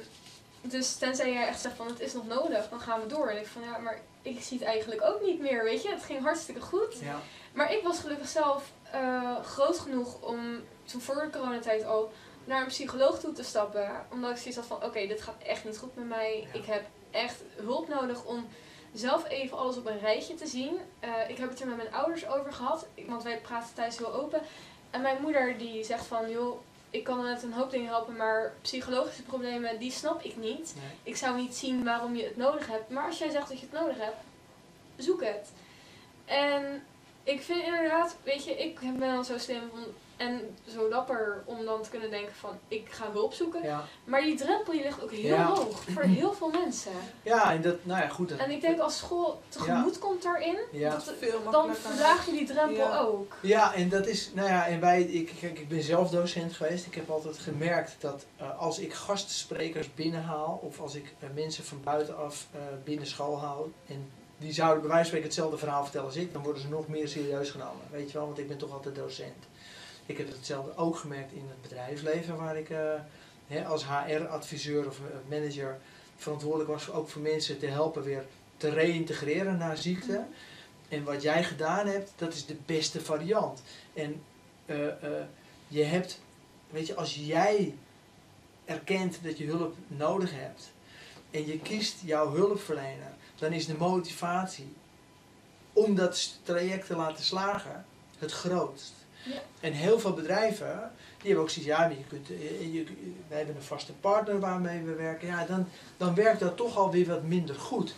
dus tenzij jij echt zegt van, het is nog nodig, dan gaan we door. En ik van, ja, maar ik zie het eigenlijk ook niet meer, weet je. Het ging hartstikke goed. Ja. Maar ik was gelukkig zelf eh, groot genoeg om toen voor de coronatijd al naar een psycholoog toe te stappen. Omdat ik zoiets had van, oké, dit gaat echt niet goed met mij. Ja. Ik heb echt hulp nodig om zelf even alles op een rijtje te zien. Eh, ik heb het er met mijn ouders over gehad, want wij praten thuis heel open. En mijn moeder die zegt van, joh, ik kan met een hoop dingen helpen, maar psychologische problemen, die snap ik niet. Nee. Ik zou niet zien waarom je het nodig hebt. Maar als jij zegt dat je het nodig hebt, zoek het. En ik vind inderdaad, weet je, ik ben dan zo slim van, en zo dapper om dan te kunnen denken van, ik ga hulp zoeken. Ja. Maar die drempel die ligt ook heel Ja. hoog voor heel veel mensen. ja, en dat, nou ja, goed. dat- En ik denk als school tegemoet komt daarin, Ja. dat- Veel dan verlaag je die drempel Ja. ook. Ja, en dat is, nou ja, en wij, ik, kijk, ik ben zelf docent geweest. Ik heb altijd gemerkt dat eh, als ik gastsprekers binnenhaal, of als ik eh, mensen van buitenaf eh binnen school haal, en die zouden bij wijze van spreken hetzelfde verhaal vertellen als ik, dan worden ze nog meer serieus genomen. Weet je wel, want ik ben toch altijd docent. Ik heb hetzelfde ook gemerkt in het bedrijfsleven, waar ik eh, hè, als HR-adviseur of eh, manager verantwoordelijk was ook voor mensen te helpen weer te reïntegreren na ziekte. En wat jij gedaan hebt, dat is de beste variant. En eh, je hebt, weet je, als jij erkent dat je hulp nodig hebt en je kiest jouw hulpverlener, dan is de motivatie om dat traject te laten slagen het grootst. Ja. En heel veel bedrijven, die hebben ook zoiets, ja, je kunt, eh, je, je- wij hebben een vaste partner waarmee we werken, ja, dan, dan werkt dat toch alweer wat minder goed.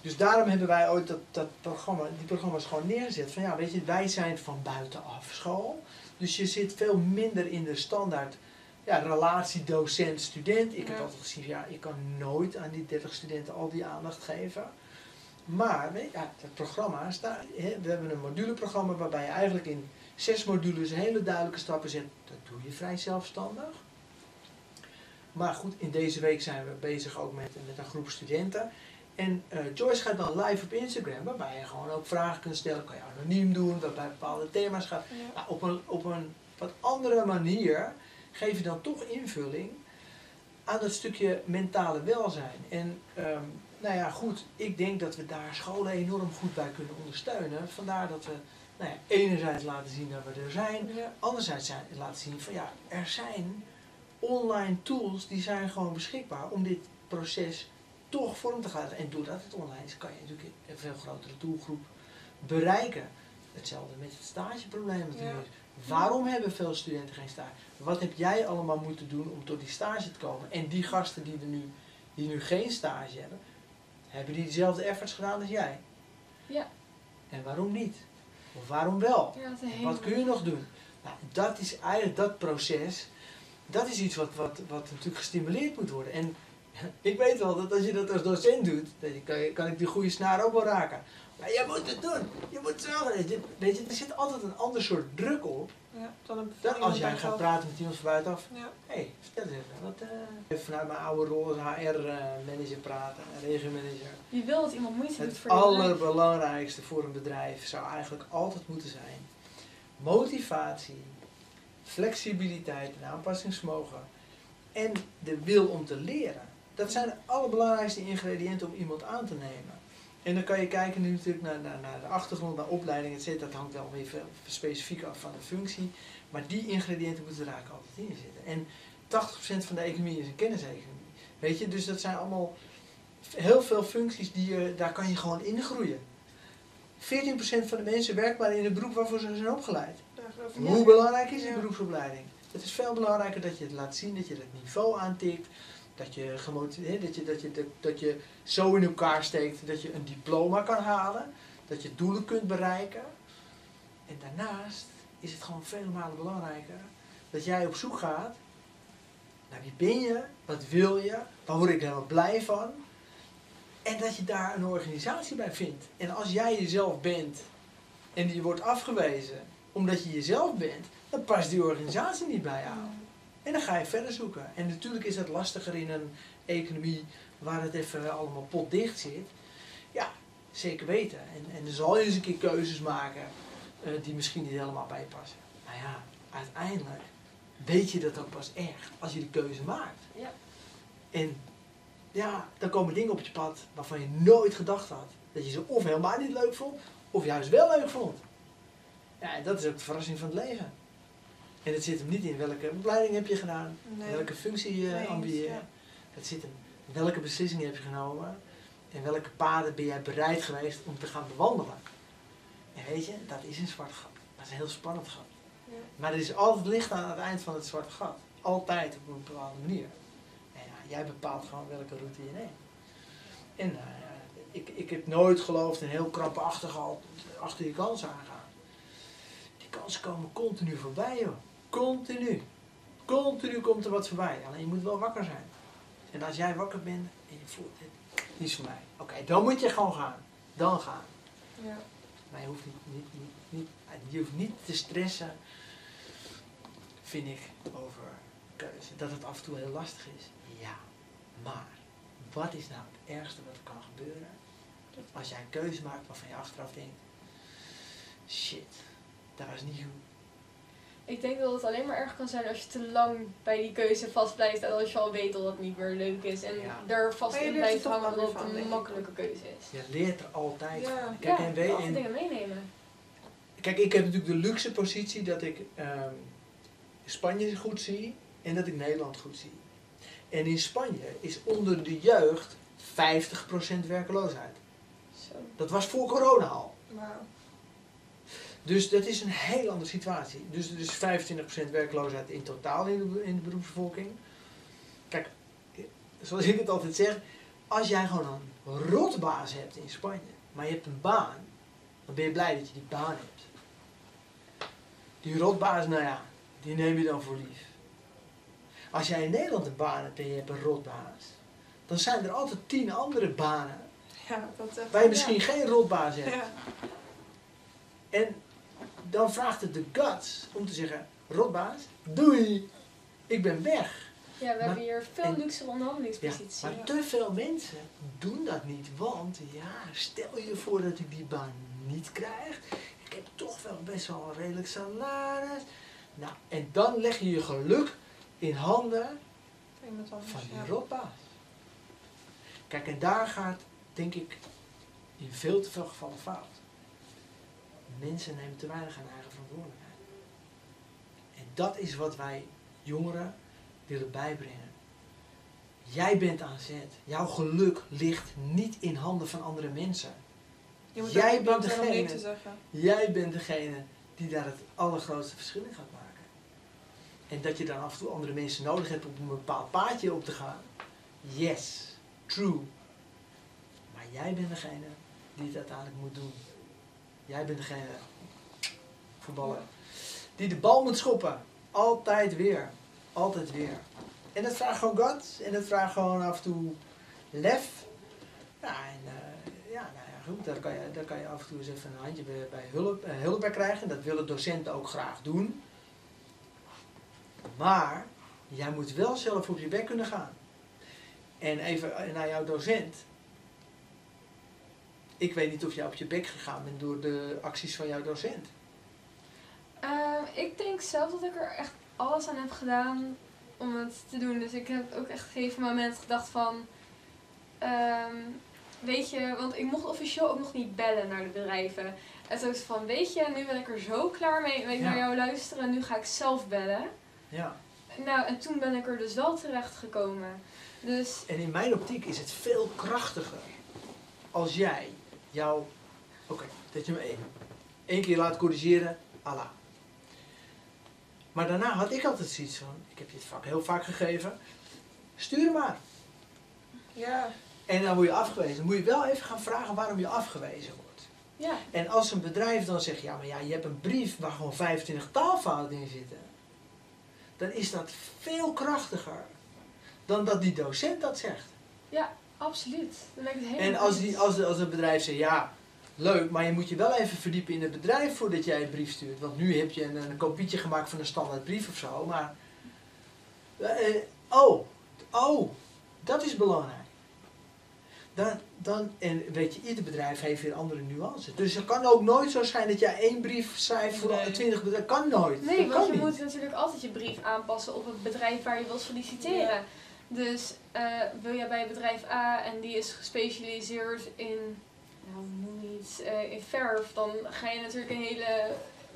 Dus daarom hebben wij ooit dat, dat programma, die programma's gewoon neergezet. Van ja, weet je, wij zijn van buitenaf school. Dus je zit veel minder in de standaard ja, relatie docent-student. Ik heb altijd gezien, ja, ik kan nooit aan die 30 studenten al die aandacht geven. Maar weet je, ja, het programma staat. hè, We hebben een moduleprogramma waarbij je eigenlijk in zes modules hele duidelijke stappen zet. Dat doe je vrij zelfstandig. Maar goed, in deze week zijn we bezig ook met, met een groep studenten. En eh, Joyce gaat dan live op Instagram, waarbij je gewoon ook vragen kunt stellen. Kan je anoniem doen, waarbij bepaalde thema's gaat. Ja. Nou, op, een, op een wat andere manier geef je dan toch invulling aan dat stukje mentale welzijn. En ehm, nou ja, goed, ik denk dat we daar scholen enorm goed bij kunnen ondersteunen. Vandaar dat we nou ja, enerzijds laten zien dat we er zijn, Ja. anderzijds zijn, laten zien van ja, er zijn online tools die zijn gewoon beschikbaar om dit proces toch vorm te geven. En doordat het online is, kan je natuurlijk een veel grotere doelgroep bereiken. Hetzelfde met het stageprobleem natuurlijk. Waarom hebben veel studenten geen stage? Wat heb jij allemaal moeten doen om tot die stage te komen? En die gasten die, er nu, die nu geen stage hebben, hebben die dezelfde efforts gedaan als jij? Ja. En waarom niet? Of waarom wel? Ja, wat kun je nog doen? Nou, dat is eigenlijk dat proces. Dat is iets wat, wat, wat natuurlijk gestimuleerd moet worden. En ik weet wel dat als je dat als docent doet, dan kan, je, kan ik die goede snaar ook wel raken. Maar je moet het doen. Je moet zorgen. je- Weet je, er zit altijd een ander soort druk op. Ja, dan een als jij gaat zelf. praten met iemand van buitenaf. Ja. Hé, hey, vertel eens even. Wat, eh, even vanuit mijn oude rol als HR-manager praten, regiomanager. Je wil dat iemand moeite doet Het voor bedrijf. allerbelangrijkste voor een bedrijf zou eigenlijk altijd moeten zijn motivatie, flexibiliteit en aanpassingsvermogen en de wil om te leren. Dat zijn de allerbelangrijkste ingrediënten om iemand aan te nemen. En dan kan je kijken nu natuurlijk naar, naar, naar de achtergrond, naar opleiding, etc. Dat hangt wel weer specifiek af van de functie. Maar die ingrediënten moeten er eigenlijk altijd in zitten. En 80% van de economie is een kenniseconomie. Weet je, dus dat zijn allemaal heel veel functies die je, daar kan je gewoon in groeien. 14% van de mensen werkt maar in het beroep waarvoor ze zijn opgeleid. Hoe belangrijk is die Ja. beroepsopleiding? Het is veel belangrijker dat je het laat zien, dat je het niveau aantikt, dat je, gemotiveerd, dat je, dat je, dat, je zo in elkaar steekt dat je een diploma kan halen, dat je doelen kunt bereiken. En daarnaast is het gewoon vele malen belangrijker dat jij op zoek gaat naar wie ben je, wat wil je, waar word ik helemaal blij van. En dat je daar een organisatie bij vindt. En als jij jezelf bent en die wordt afgewezen omdat je jezelf bent, dan past die organisatie niet bij jou. En dan ga je verder zoeken. En natuurlijk is het lastiger in een economie waar het even allemaal potdicht zit. Ja, zeker weten. En, en dan zal je eens een keer keuzes maken eh, die misschien niet helemaal bij je passen. Maar ja, uiteindelijk weet je dat ook pas echt als je die keuze maakt. Ja. En ja, dan komen dingen op je pad waarvan je nooit gedacht had. Dat je ze of helemaal niet leuk vond, of juist wel leuk vond. Ja, en dat is ook de verrassing van het leven. En het zit hem niet in welke opleiding heb je gedaan, Nee. welke functie je Nee ambieer ja. Het zit hem welke beslissingen heb je genomen en welke paden ben jij bereid geweest om te gaan bewandelen. En weet je, dat is een zwart gat. Dat is een heel spannend gat. Ja. Maar er is altijd licht aan het eind van het zwarte gat. Altijd op een bepaalde manier. En ja, jij bepaalt gewoon welke route je neemt. En ja, ik, ik heb nooit geloofd in heel krampachtig al achter je kansen aangaan. Die kansen komen continu voorbij, joh. Continu. Continu komt er wat voorbij. Alleen je moet wel wakker zijn. En als jij wakker bent en je voelt dit, is voor mij. Oké, dan moet je gewoon gaan. Dan gaan. Ja. Maar je hoeft niet, niet, niet, niet, je hoeft niet te stressen, vind ik, over keuze. Dat het af en toe heel lastig is. Ja, maar wat is nou het ergste wat er kan gebeuren? Als jij een keuze maakt waarvan je achteraf denkt, shit, dat was niet goed. Ik denk dat het alleen maar erg kan zijn als je te lang bij die keuze vast blijft en als je al weet dat het niet meer leuk is en Ja. er vast in blijft hangen dat het een makkelijke keuze is. Je leert er altijd Ja. van. Kijk, ja, en, dingen meenemen. Kijk, ik heb natuurlijk de luxe positie dat ik ehm, Spanje goed zie en dat ik Nederland goed zie. En in Spanje is onder de jeugd 50% werkloosheid. Zo. Dat was voor corona al. Dus dat is een heel andere situatie. Dus er is 25% werkloosheid in totaal in de, in de beroepsbevolking. Kijk, zoals ik het altijd zeg, als jij gewoon een rotbaas hebt in Spanje, maar je hebt een baan, dan ben je blij dat je die baan hebt. Die rotbaas, nou ja, die neem je dan voor lief. Als jij in Nederland een baan hebt en je hebt een rotbaas, dan zijn er altijd tien andere banen Ja, dat. Waar je misschien geen rotbaas hebt. Ja. En dan vraagt het de guts om te zeggen, rotbaas, doei, ik ben weg. Ja, we Maar- hebben hier veel en- luxe Ja, onderhandelingspositie. maar te veel mensen doen dat niet, want ja, stel je voor dat ik die baan niet krijg. Ik heb toch wel best wel een redelijk salaris. Nou, en dan leg je je geluk in handen anders, van die ja. rotbaas. Kijk, en daar gaat, denk ik, in veel te veel gevallen fout. Mensen nemen te weinig aan eigen verantwoordelijkheid. En dat is wat wij jongeren willen bijbrengen. Jij bent aan zet. Jouw geluk ligt niet in handen van andere mensen. Jij bent degene-. Jij bent degene die daar het allergrootste verschil in gaat maken. En dat je dan af en toe andere mensen nodig hebt om een bepaald paadje op te gaan. Yes, true. Maar jij bent degene die het uiteindelijk moet doen. Jij bent degene, voetballer, die de bal moet schoppen. Altijd weer. Altijd weer. En dat vraagt gewoon guts. En dat vraagt gewoon af en toe lef. Ja, en eh, ja, nou goed. Daar kan, je, daar kan je af en toe eens even een handje bij, hulp, eh, hulp bij krijgen. Dat willen docenten ook graag doen. Maar jij moet wel zelf op je bek kunnen gaan. En even eh, naar jouw docent. Ik weet niet of jij op je bek gegaan bent door de acties van jouw docent. Ehm, ik denk zelf dat ik er echt alles aan heb gedaan om het te doen. Dus ik heb ook echt op een gegeven moment gedacht van... ehm, weet je, want ik mocht officieel ook nog niet bellen naar de bedrijven. En toen was van, weet je, nu ben ik er zo klaar mee. Ik Ja. naar jou luisteren en nu ga ik zelf bellen. Ja. Nou, en toen ben ik er dus wel terecht gekomen. Dus En in mijn optiek is het veel krachtiger als jij jouw. Oké, dat je me één, één keer laat corrigeren, Allah. Maar daarna had ik altijd zoiets van: ik heb je het vak heel vaak gegeven, stuur maar. Ja, En dan word je afgewezen. Dan moet je wel even gaan vragen waarom je afgewezen wordt. ja, En als een bedrijf dan zegt: ja, maar ja, je hebt een brief waar gewoon 25 taalfouten in zitten, dan is dat veel krachtiger dan dat die docent dat zegt. Absoluut. Dan ben ik het helemaal En als, die, als, als het bedrijf zegt, ja, leuk, maar je moet je wel even verdiepen in het bedrijf voordat jij het brief stuurt. Want nu heb je een, een kopietje gemaakt van een standaard brief of zo, maar... eh, eh, oh, oh, dat is belangrijk. Dan, dan, en weet je, ieder bedrijf heeft weer andere nuances. Dus het kan ook nooit zo zijn dat jij één brief schrijft voor Nee. 20 bedrijven. kan nooit. Nee, dat want je niet. moet natuurlijk altijd je brief aanpassen op het bedrijf waar je wilt solliciteren. Dus eh, wil jij bij bedrijf A en die is gespecialiseerd in, nou noem iets, eh, in verf, dan ga je natuurlijk een hele,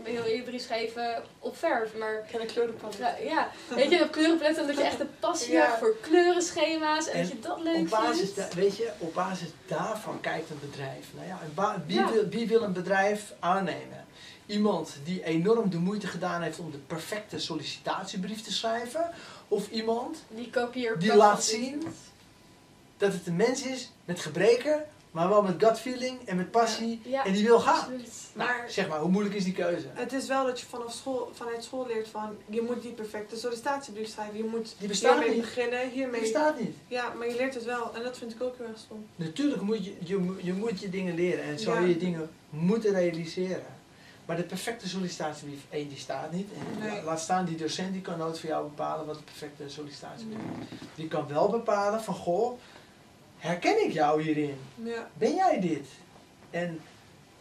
een hele brief schrijven op verf. Maar ik ken een kleurenpalet. ja, ja, weet je, op kleurenpaletten, dat je echt een passie Ja. hebt voor kleurenschema's en, En dat je dat leuk Op basis, vindt. da- weet je, op basis daarvan kijkt een bedrijf. Nou ja, een ba- wie, Ja. wil, wie wil een bedrijf aannemen? Iemand die enorm de moeite gedaan heeft om de perfecte sollicitatiebrief te schrijven? Of iemand Die kopieer Die laat zien dat het een mens is met gebreken, maar wel met gut feeling en met passie Ja, en die wil gaan? absoluut. Nou, Maar- zeg maar, hoe moeilijk is die keuze? Het is wel dat je vanaf school, vanuit school leert van je moet die perfecte sollicitatiebrief schrijven. Je moet Die bestaat hiermee niet. beginnen, Die hiermee. bestaat niet. Ja, maar je leert het wel en dat vind ik ook heel erg stom. Natuurlijk moet je, je, moet- je moet je dingen leren en zou Ja. je dingen moeten realiseren. Maar de perfecte sollicitatiebrief, één, die staat niet. En Nee. la- laat staan, die docent die kan nooit voor jou bepalen wat de perfecte sollicitatiebrief is. Die kan wel bepalen van, goh, herken ik jou hierin? Ja, Ben jij dit? En,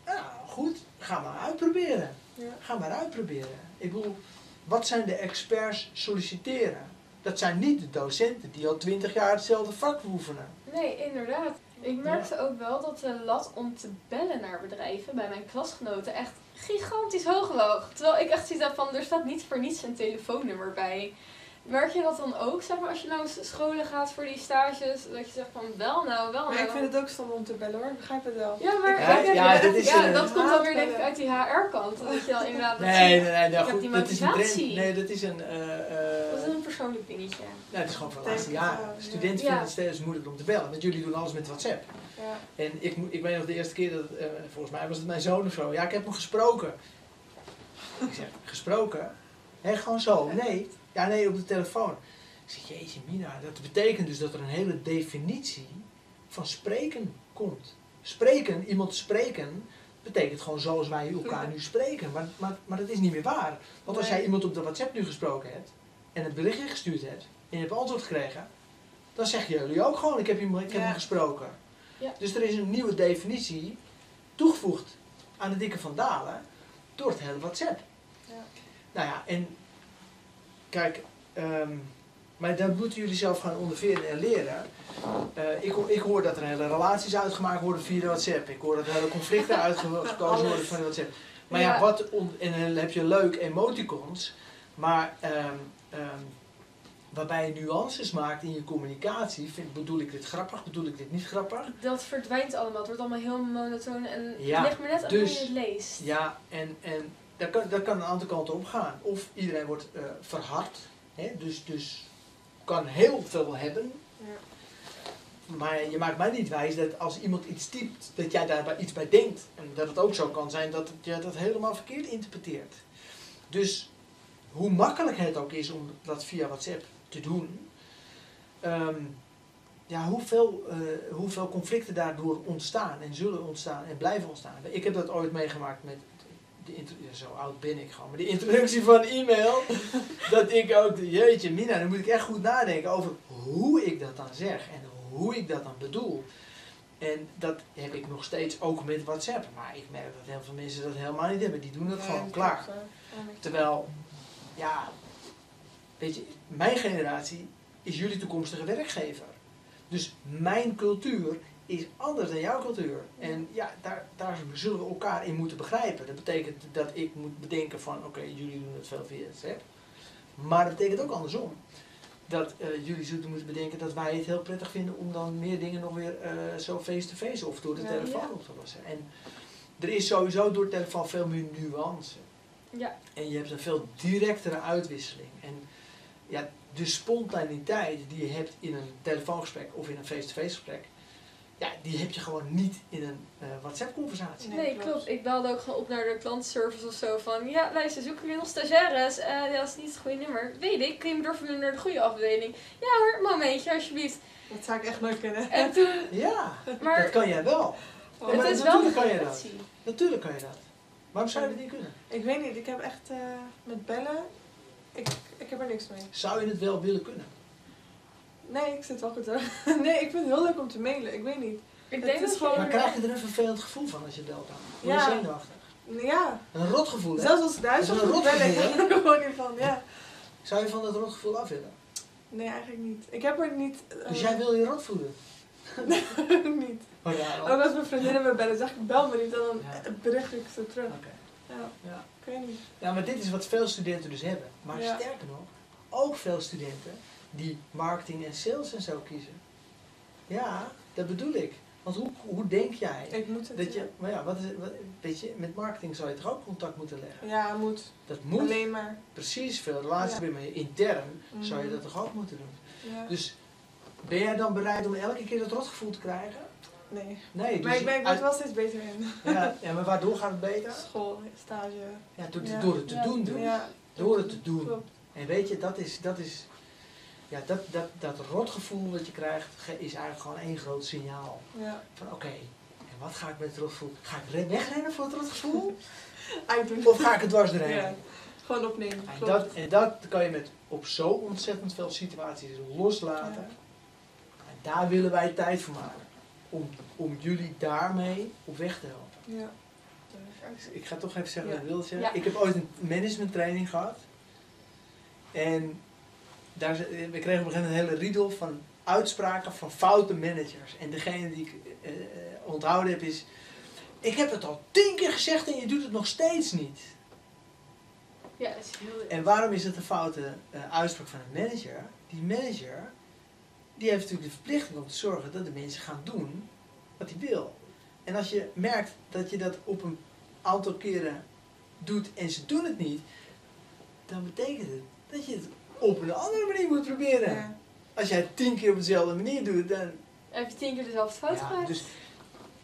nou goed, ga maar uitproberen. ja. Ga maar uitproberen. Ik bedoel, wat zijn de experts solliciteren? Dat zijn niet de docenten die al twintig jaar hetzelfde vak oefenen. Nee, inderdaad. Ik merkte ook wel dat de lat om te bellen naar bedrijven bij mijn klasgenoten echt gigantisch hoog lag. Terwijl ik echt zoiets heb van, er staat niet voor niets een telefoonnummer bij. Merk je dat dan ook, zeg maar, als je langs scholen gaat voor die stages, dat je zegt van, wel nou, wel Maar nou. ik vind het ook stom om te bellen hoor, ik begrijp het wel. Ja, maar Ja, ik heb- ja, dat is, ja, dat komt dan weer denk ik uit die HR-kant. Dat je dan inderdaad dat Nee, ziet. nee, nee, nou goed, die dat is een trend. Nee, dat is een. eh, eh, Dat is een persoonlijk dingetje. nou, het is gewoon van de laatste jaren. Studenten Ja. vinden het steeds moeilijker om te bellen, want jullie doen alles met WhatsApp. Ja. En ik, ik weet nog de eerste keer dat, eh, volgens mij was het mijn zoon of zo. Ja, ik heb hem gesproken. Ik zeg, gesproken? Hé, gewoon zo. Nee. Ja, nee, op de telefoon. Ik zeg, jeetje mina, dat betekent dus dat er een hele definitie van spreken komt. spreken, iemand spreken, betekent gewoon zoals wij elkaar nu spreken. Maar, maar, maar dat is niet meer waar. Want als jij iemand op de WhatsApp nu gesproken hebt en het berichtje gestuurd hebt en je hebt antwoord gekregen, dan zeggen jullie ook gewoon: ik heb, iemand, ik heb Ja. hem gesproken. Ja. Dus er is een nieuwe definitie toegevoegd aan de dikke van Dalen door het hele WhatsApp. Ja. Nou ja, en kijk, ehm, maar dat moeten jullie zelf gaan ondervinden en leren. Eh, ik, hoor- ik hoor dat er hele relaties uitgemaakt worden via de WhatsApp. Ik hoor dat er hele conflicten uitgekozen worden van de WhatsApp. Maar ja, Ja. wat en dan heb je leuk emoticons, maar ehm, ehm, waarbij je nuances maakt in je communicatie. Vind, bedoel ik dit grappig, bedoel ik dit niet grappig? Dat verdwijnt allemaal. Het wordt allemaal heel monotoon en Ja, het ligt maar net aan dus- hoe je het leest. Ja, en, en dat, kan, dat kan een aantal kanten op gaan. Of iedereen wordt eh, verhard, hè? Dus, dus kan heel veel hebben. Ja. Maar je maakt mij niet wijs dat als iemand iets typt, dat jij daar iets bij denkt. En dat het ook zo kan zijn dat je dat helemaal verkeerd interpreteert. Dus hoe makkelijk het ook is om dat via WhatsApp te doen, ehm, ja, hoeveel, eh, hoeveel conflicten daardoor ontstaan en zullen ontstaan en blijven ontstaan. Ik heb dat ooit meegemaakt met, de intro- ja, zo oud ben ik gewoon, maar de introductie van e-mail. dat ik ook, jeetje Mina, dan moet ik echt goed nadenken over hoe ik dat dan zeg en hoe ik dat dan bedoel. En dat heb ik nog steeds ook met WhatsApp. Maar ik merk dat heel veel mensen dat helemaal niet hebben. Die doen Ja, gewoon dat klaar. Terwijl, ja, weet je, mijn generatie is jullie toekomstige werkgever. Dus mijn cultuur is anders dan jouw cultuur. En ja, daar, daar zullen we elkaar in moeten begrijpen. Dat betekent dat ik moet bedenken van, oké, jullie doen het veel via WhatsApp. Maar dat betekent ook andersom. Dat eh, jullie zullen moeten bedenken dat wij het heel prettig vinden om dan meer dingen nog weer eh, zo face-to-face of door de Ja, telefoon ja. op te lossen. En er is sowieso door de telefoon veel meer nuance. Ja, En je hebt een veel directere uitwisseling. En ja, de spontaniteit die je hebt in een telefoongesprek of in een face-to-face gesprek, ja, die heb je gewoon niet in een eh, WhatsApp-conversatie. Nee, nee, klopt. klopt. Ik belde ook gewoon op naar de klantenservice of zo van... Ja, luister, zoeken jullie nog stagiaires? Eh, dat is niet het goede nummer. Weet ik, kun je me doorverbinden naar de goede afdeling? Ja hoor, momentje alsjeblieft. Dat zou ik echt nooit kunnen. En toen... Ja, dat Maar kan jij wel. Oh, Ja, maar het is wel natuurlijk een kan je dat. Natuurlijk kan je dat. Waarom zou je dat niet kunnen? Ik weet niet, ik heb echt eh, met bellen, ik, ik heb er niks mee. Zou je het wel willen kunnen? Nee, ik zit wel goed hoor. Nee, ik vind het heel leuk om te mailen, ik weet niet. Ik Het denk is dat gewoon- Maar krijg je er een vervelend gevoel van als je belt dan? Word je Ja. zenuwachtig? Ja, Een rotgevoel, hè? zelfs als is moet bellen, ik er gewoon niet van, ja. Zou je van dat rotgevoel af willen? Nee, eigenlijk niet. Ik heb er niet... eh, Dus jij wil je rot voelen? niet. Oh, ja, Ook als mijn vriendinnen me bellen, zeg ik bel me niet, dan Ja. bericht ik ze terug. Oké. Ja, Ja. ik weet niet. Ja, maar dit is wat veel studenten dus hebben. Maar Ja. sterker nog, ook veel studenten die marketing en sales en zo kiezen. Ja, dat bedoel ik. Want hoe, hoe denk jij Ik moet het. dat je, maar ja, wat is wat, weet je, met marketing zou je toch ook contact moeten leggen? Ja, moet. Dat moet Alleen maar. precies veel relatie Ja. maar intern zou je Mhm. dat toch ook moeten doen. Ja. Dus ben jij dan bereid om elke keer dat rotgevoel te krijgen? Nee. Nee, dus Maar ik ben ik uit- wel steeds beter in. ja, ja, maar waardoor gaat het beter? School, stage. Ja, door, Ja. door het te doen. dus. Ja. Door het te doen. En weet je, dat is, dat is, ja, dat, dat, dat rotgevoel dat je krijgt, is eigenlijk gewoon één groot signaal. Ja. Van oké, en wat ga ik met het rotgevoel? Ga ik re- wegrennen voor het rotgevoel? Of ga ik het dwars? Ja. Gewoon opnemen. En dat, en dat kan je met op zo ontzettend veel situaties loslaten. Ja. En daar willen wij tijd voor maken. Om, om jullie daarmee op weg te helpen. Ja. Ik ga toch even zeggen wat ik wilde zeggen. Ik heb ooit een management training gehad. En daar, we kregen op een gegeven moment een hele riedel van uitspraken van foute managers. En degene die ik eh, eh, onthouden heb is... Ik heb het al tien keer gezegd en je doet het nog steeds niet. Ja, dat is heel... En waarom is het een foute eh, uitspraak van een manager? Die manager, die heeft natuurlijk de verplichting om te zorgen dat de mensen gaan doen wat hij wil. En als je merkt dat je dat op een aantal keren doet en ze doen het niet, dan betekent het dat je het op een andere manier moet proberen. Ja. Als jij het tien keer op dezelfde manier doet, dan... Heb je tien keer dezelfde fout Ja, gemaakt? dus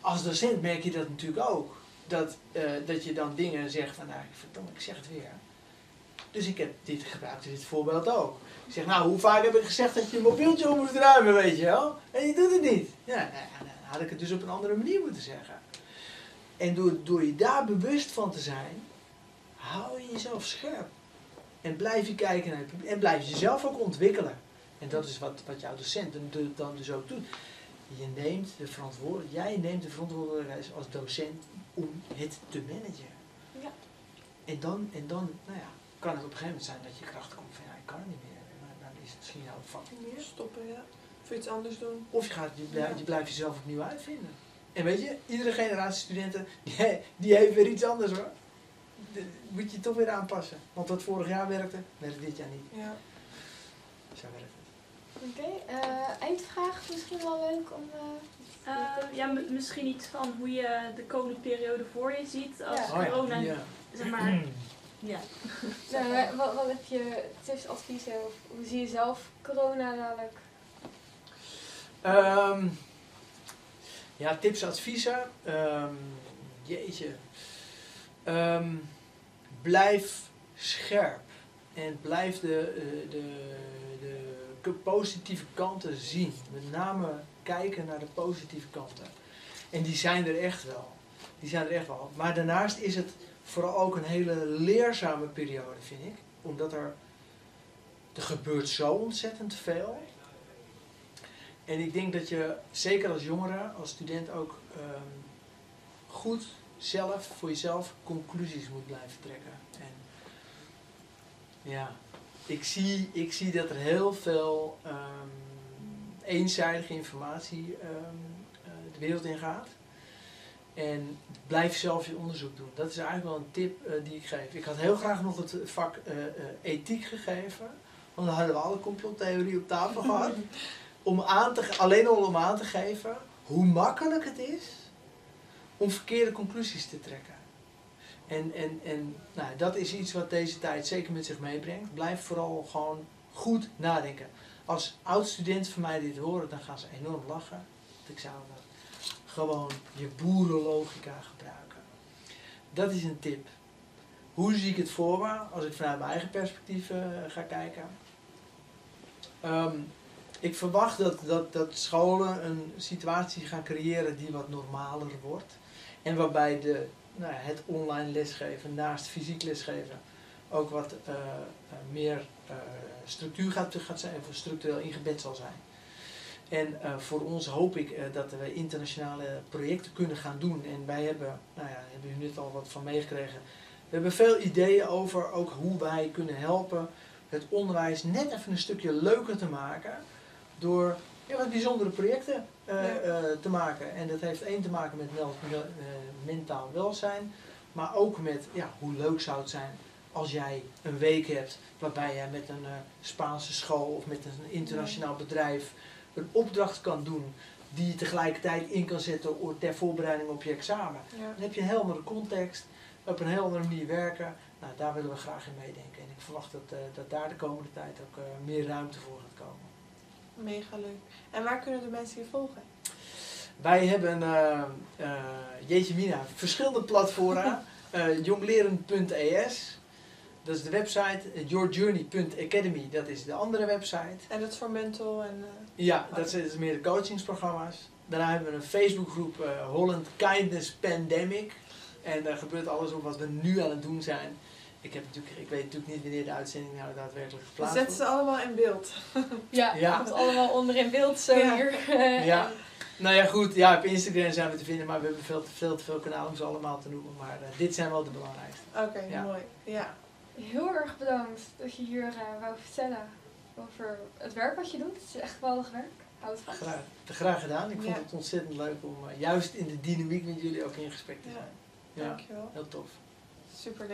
als docent merk je dat natuurlijk ook. Dat, eh, dat je dan dingen zegt van, nou, verdomme, ik zeg het weer. Dus ik heb dit gebruikt, dit voorbeeld ook. Ik zeg, nou, hoe vaak heb ik gezegd dat je je mobieltje op moet ruimen, weet je wel? En je doet het niet. Ja, nou, ja, dan had ik het dus op een andere manier moeten zeggen. En door, door je daar bewust van te zijn, hou je jezelf scherp. En blijf je kijken naar je publiek. En blijf jezelf ook ontwikkelen. En dat is wat, wat jouw docent dan- dan dus ook doet. Je neemt de verantwoordelijkheid, jij neemt de verantwoordelijkheid als docent om het te managen. Ja. En dan, en dan nou ja, kan het op een gegeven moment zijn dat je kracht komt van ja, ik kan het niet meer. Maar dan is het misschien jouw vak niet meer. Stoppen, ja. Of iets anders doen. Of je, gaat, je, blijft, Ja. je blijft jezelf opnieuw uitvinden. En weet je, iedere generatie studenten, die, die heeft weer iets anders hoor. Moet je toch weer aanpassen. Want wat vorig jaar werkte, werkt dit jaar niet. Ja. Zo werkt het. Oké, eh, eindvraag misschien wel leuk om... eh, Eh, ja, misschien iets van hoe je de komende periode voor je ziet als Ja. Oh corona, ja. zeg maar. Ja. nou, wat, wat heb je tips, adviezen? Of hoe zie je zelf corona dadelijk? Ehm, ja, tips, adviezen. Ehm, jeetje. Ehm, blijf scherp. En blijf de, eh, de, de positieve kanten zien. Met name kijken naar de positieve kanten. En die zijn er echt wel. Die zijn er echt wel. Maar daarnaast is het vooral ook een hele leerzame periode, vind ik. Omdat er, er gebeurt zo ontzettend veel. En ik denk dat je, zeker als jongere, als student ook ehm, goed zelf, voor jezelf, conclusies moet blijven trekken. En ja, ik zie, ik zie dat er heel veel ehm, eenzijdige informatie ehm, eh, de wereld in gaat. En blijf zelf je onderzoek doen. Dat is eigenlijk wel een tip eh, die ik geef. Ik had heel graag nog het vak eh, ethiek gegeven. Want dan hadden we alle complottheorie op tafel gehad om aan te, alleen al om aan te geven hoe makkelijk het is om verkeerde conclusies te trekken. En, en, en nou, dat is iets wat deze tijd zeker met zich meebrengt. Blijf vooral gewoon goed nadenken. Als oud-studenten van mij dit horen, dan gaan ze enorm lachen. Want ik zou gewoon je boerenlogica gebruiken. Dat is een tip. Hoe zie ik het voor me als ik vanuit mijn eigen perspectief eh, ga kijken? Ehm, ik verwacht dat, dat, dat scholen een situatie gaan creëren die wat normaler wordt. En waarbij de, nou, het online lesgeven naast fysiek lesgeven ook wat eh, eh, meer eh, structuur gaat, gaat zijn, of structureel ingebed zal zijn. En voor ons hoop ik dat we internationale projecten kunnen gaan doen. En wij hebben, nou ja, hebben jullie net al wat van meegekregen. We hebben veel ideeën over ook hoe wij kunnen helpen het onderwijs net even een stukje leuker te maken. Door ja, wat bijzondere projecten eh, Ja. eh, te maken. En dat heeft één te maken met eh, mentaal welzijn. Maar ook met ja, hoe leuk zou het zijn als jij een week hebt waarbij jij met een Spaanse school of met een internationaal bedrijf een opdracht kan doen die je tegelijkertijd in kan zetten ter voorbereiding op je examen. Ja. Dan heb je een heldere context, op een heel andere manier werken. Nou, daar willen we graag in meedenken. En ik verwacht dat, dat daar de komende tijd ook meer ruimte voor gaat komen. Mega leuk. En waar kunnen de mensen je volgen? Wij hebben, eh eh jeetje mina, verschillende platformen. Eh jongleren.es, dat is de website. Yourjourney.academy, dat is de andere website. En dat is voor mental en... Ja, dat zijn meer de coachingsprogramma's. Daarna hebben we een Facebookgroep Holland Kindness Pandemic. En daar gebeurt alles op wat we nu aan het doen zijn. Ik, heb natuurlijk, ik weet natuurlijk niet wanneer de uitzending nou daadwerkelijk we geplaatst zetten wordt. ze allemaal in beeld. Ja, Ja. komt allemaal onder in beeld zo Ja. hier. Ja. Nou ja, goed. Ja, op Instagram zijn we te vinden, maar we hebben veel te veel, te veel kanalen om ze allemaal te noemen. Maar eh, dit zijn wel de belangrijkste. Oké, Ja. mooi. Ja. Heel erg bedankt dat je hier eh, wou vertellen over het werk wat je doet. Het is echt geweldig werk. Houd vast. Graag, graag gedaan. Ik vond Ja. het ontzettend leuk om eh, juist in de dynamiek met jullie ook in gesprek te Ja. zijn. Ja, Dankjewel. heel tof. Super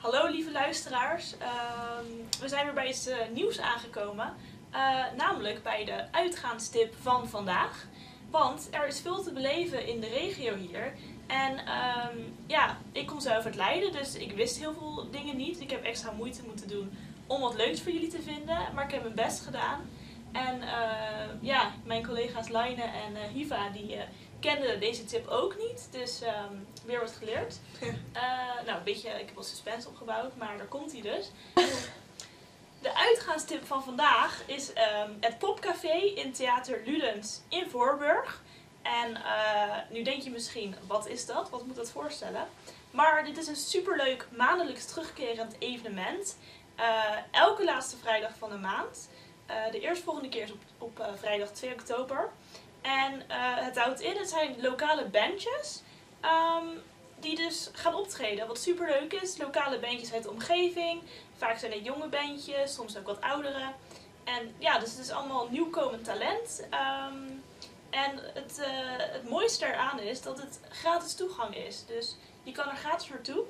Hallo lieve luisteraars, Ehm, we zijn weer bij iets eh, nieuws aangekomen. Eh, namelijk bij de uitgaanstip van vandaag. Want er is veel te beleven in de regio hier. En ehm, ja, ik kom zelf uit Leiden, dus ik wist heel veel dingen niet. Ik heb extra moeite moeten doen om wat leuks voor jullie te vinden, maar ik heb mijn best gedaan. En eh, ja, mijn collega's Laine en Hiva die kenden deze tip ook niet, dus ehm, weer wat geleerd. Eh, nou, een beetje, ik heb wel suspense opgebouwd, maar daar komt hij dus. De uitgaanstip van vandaag is ehm, het Popcafé in Theater Ludens in Voorburg. En eh, nu denk je misschien, wat is dat? Wat moet dat voorstellen? Maar dit is een superleuk maandelijks terugkerend evenement. Eh, elke laatste vrijdag van de maand. Eh, de eerstvolgende keer is op, op vrijdag 2 oktober. En eh, het houdt in, het zijn lokale bandjes. ehm, die dus gaan optreden. Wat superleuk is. Lokale bandjes uit de omgeving. Vaak zijn het jonge bandjes, soms ook wat oudere. En ja, dus het is allemaal nieuwkomend talent. Ehm, en het, eh, het mooiste eraan is dat het gratis toegang is. Dus je kan er gratis naartoe.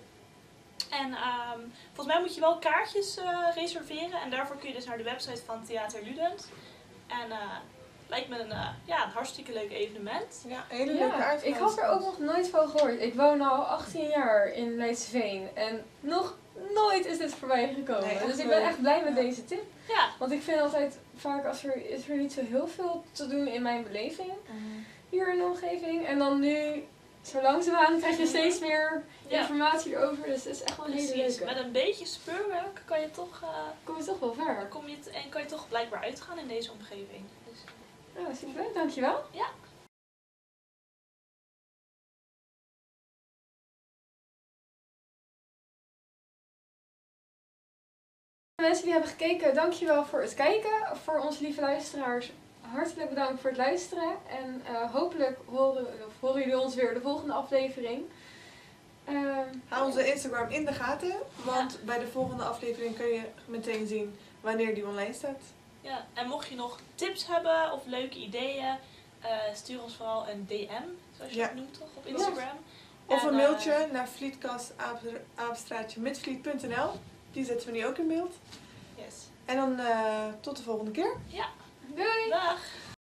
En ehm, volgens mij moet je wel kaartjes eh, reserveren. En daarvoor kun je dus naar de website van Theater Ludens. En eh lijkt me een, eh, ja, een hartstikke leuk evenement. Ja, een hele leuke Ja, uitgaans. ik had er ook nog nooit van gehoord. Ik woon al 18 jaar in Leidsveen en nog nooit is dit voorbij gekomen. Nee, dus ik ben echt blij met Ja. deze tip. Ja, Want ik vind altijd vaak als er is er niet zo heel veel te doen in mijn beleving Mhm. hier in de omgeving. En dan nu, zo langzaamaan, krijg je steeds meer Ja. informatie erover. Dus het is echt wel een hele leuke. Met een beetje speurwerk kan je toch, Kom je toch wel ver. kom je en kan je toch blijkbaar uitgaan in deze omgeving. Ja, super. Dankjewel. Mensen die hebben gekeken, dankjewel voor het kijken. Voor onze lieve luisteraars, hartelijk bedankt voor het luisteren. En eh, hopelijk horen, of horen jullie ons weer de volgende aflevering. Ehm, Hou onze Instagram in de gaten, want bij de volgende aflevering kun je meteen zien wanneer die online staat. Ja. En mocht je nog tips hebben of leuke ideeën, eh, stuur ons vooral een DM, zoals je Ja. het noemt toch, op Instagram. Of En, een eh, mailtje naar vlietkast Die zetten we nu ook in beeld. yes. En dan eh, tot de volgende keer. doei! Dag!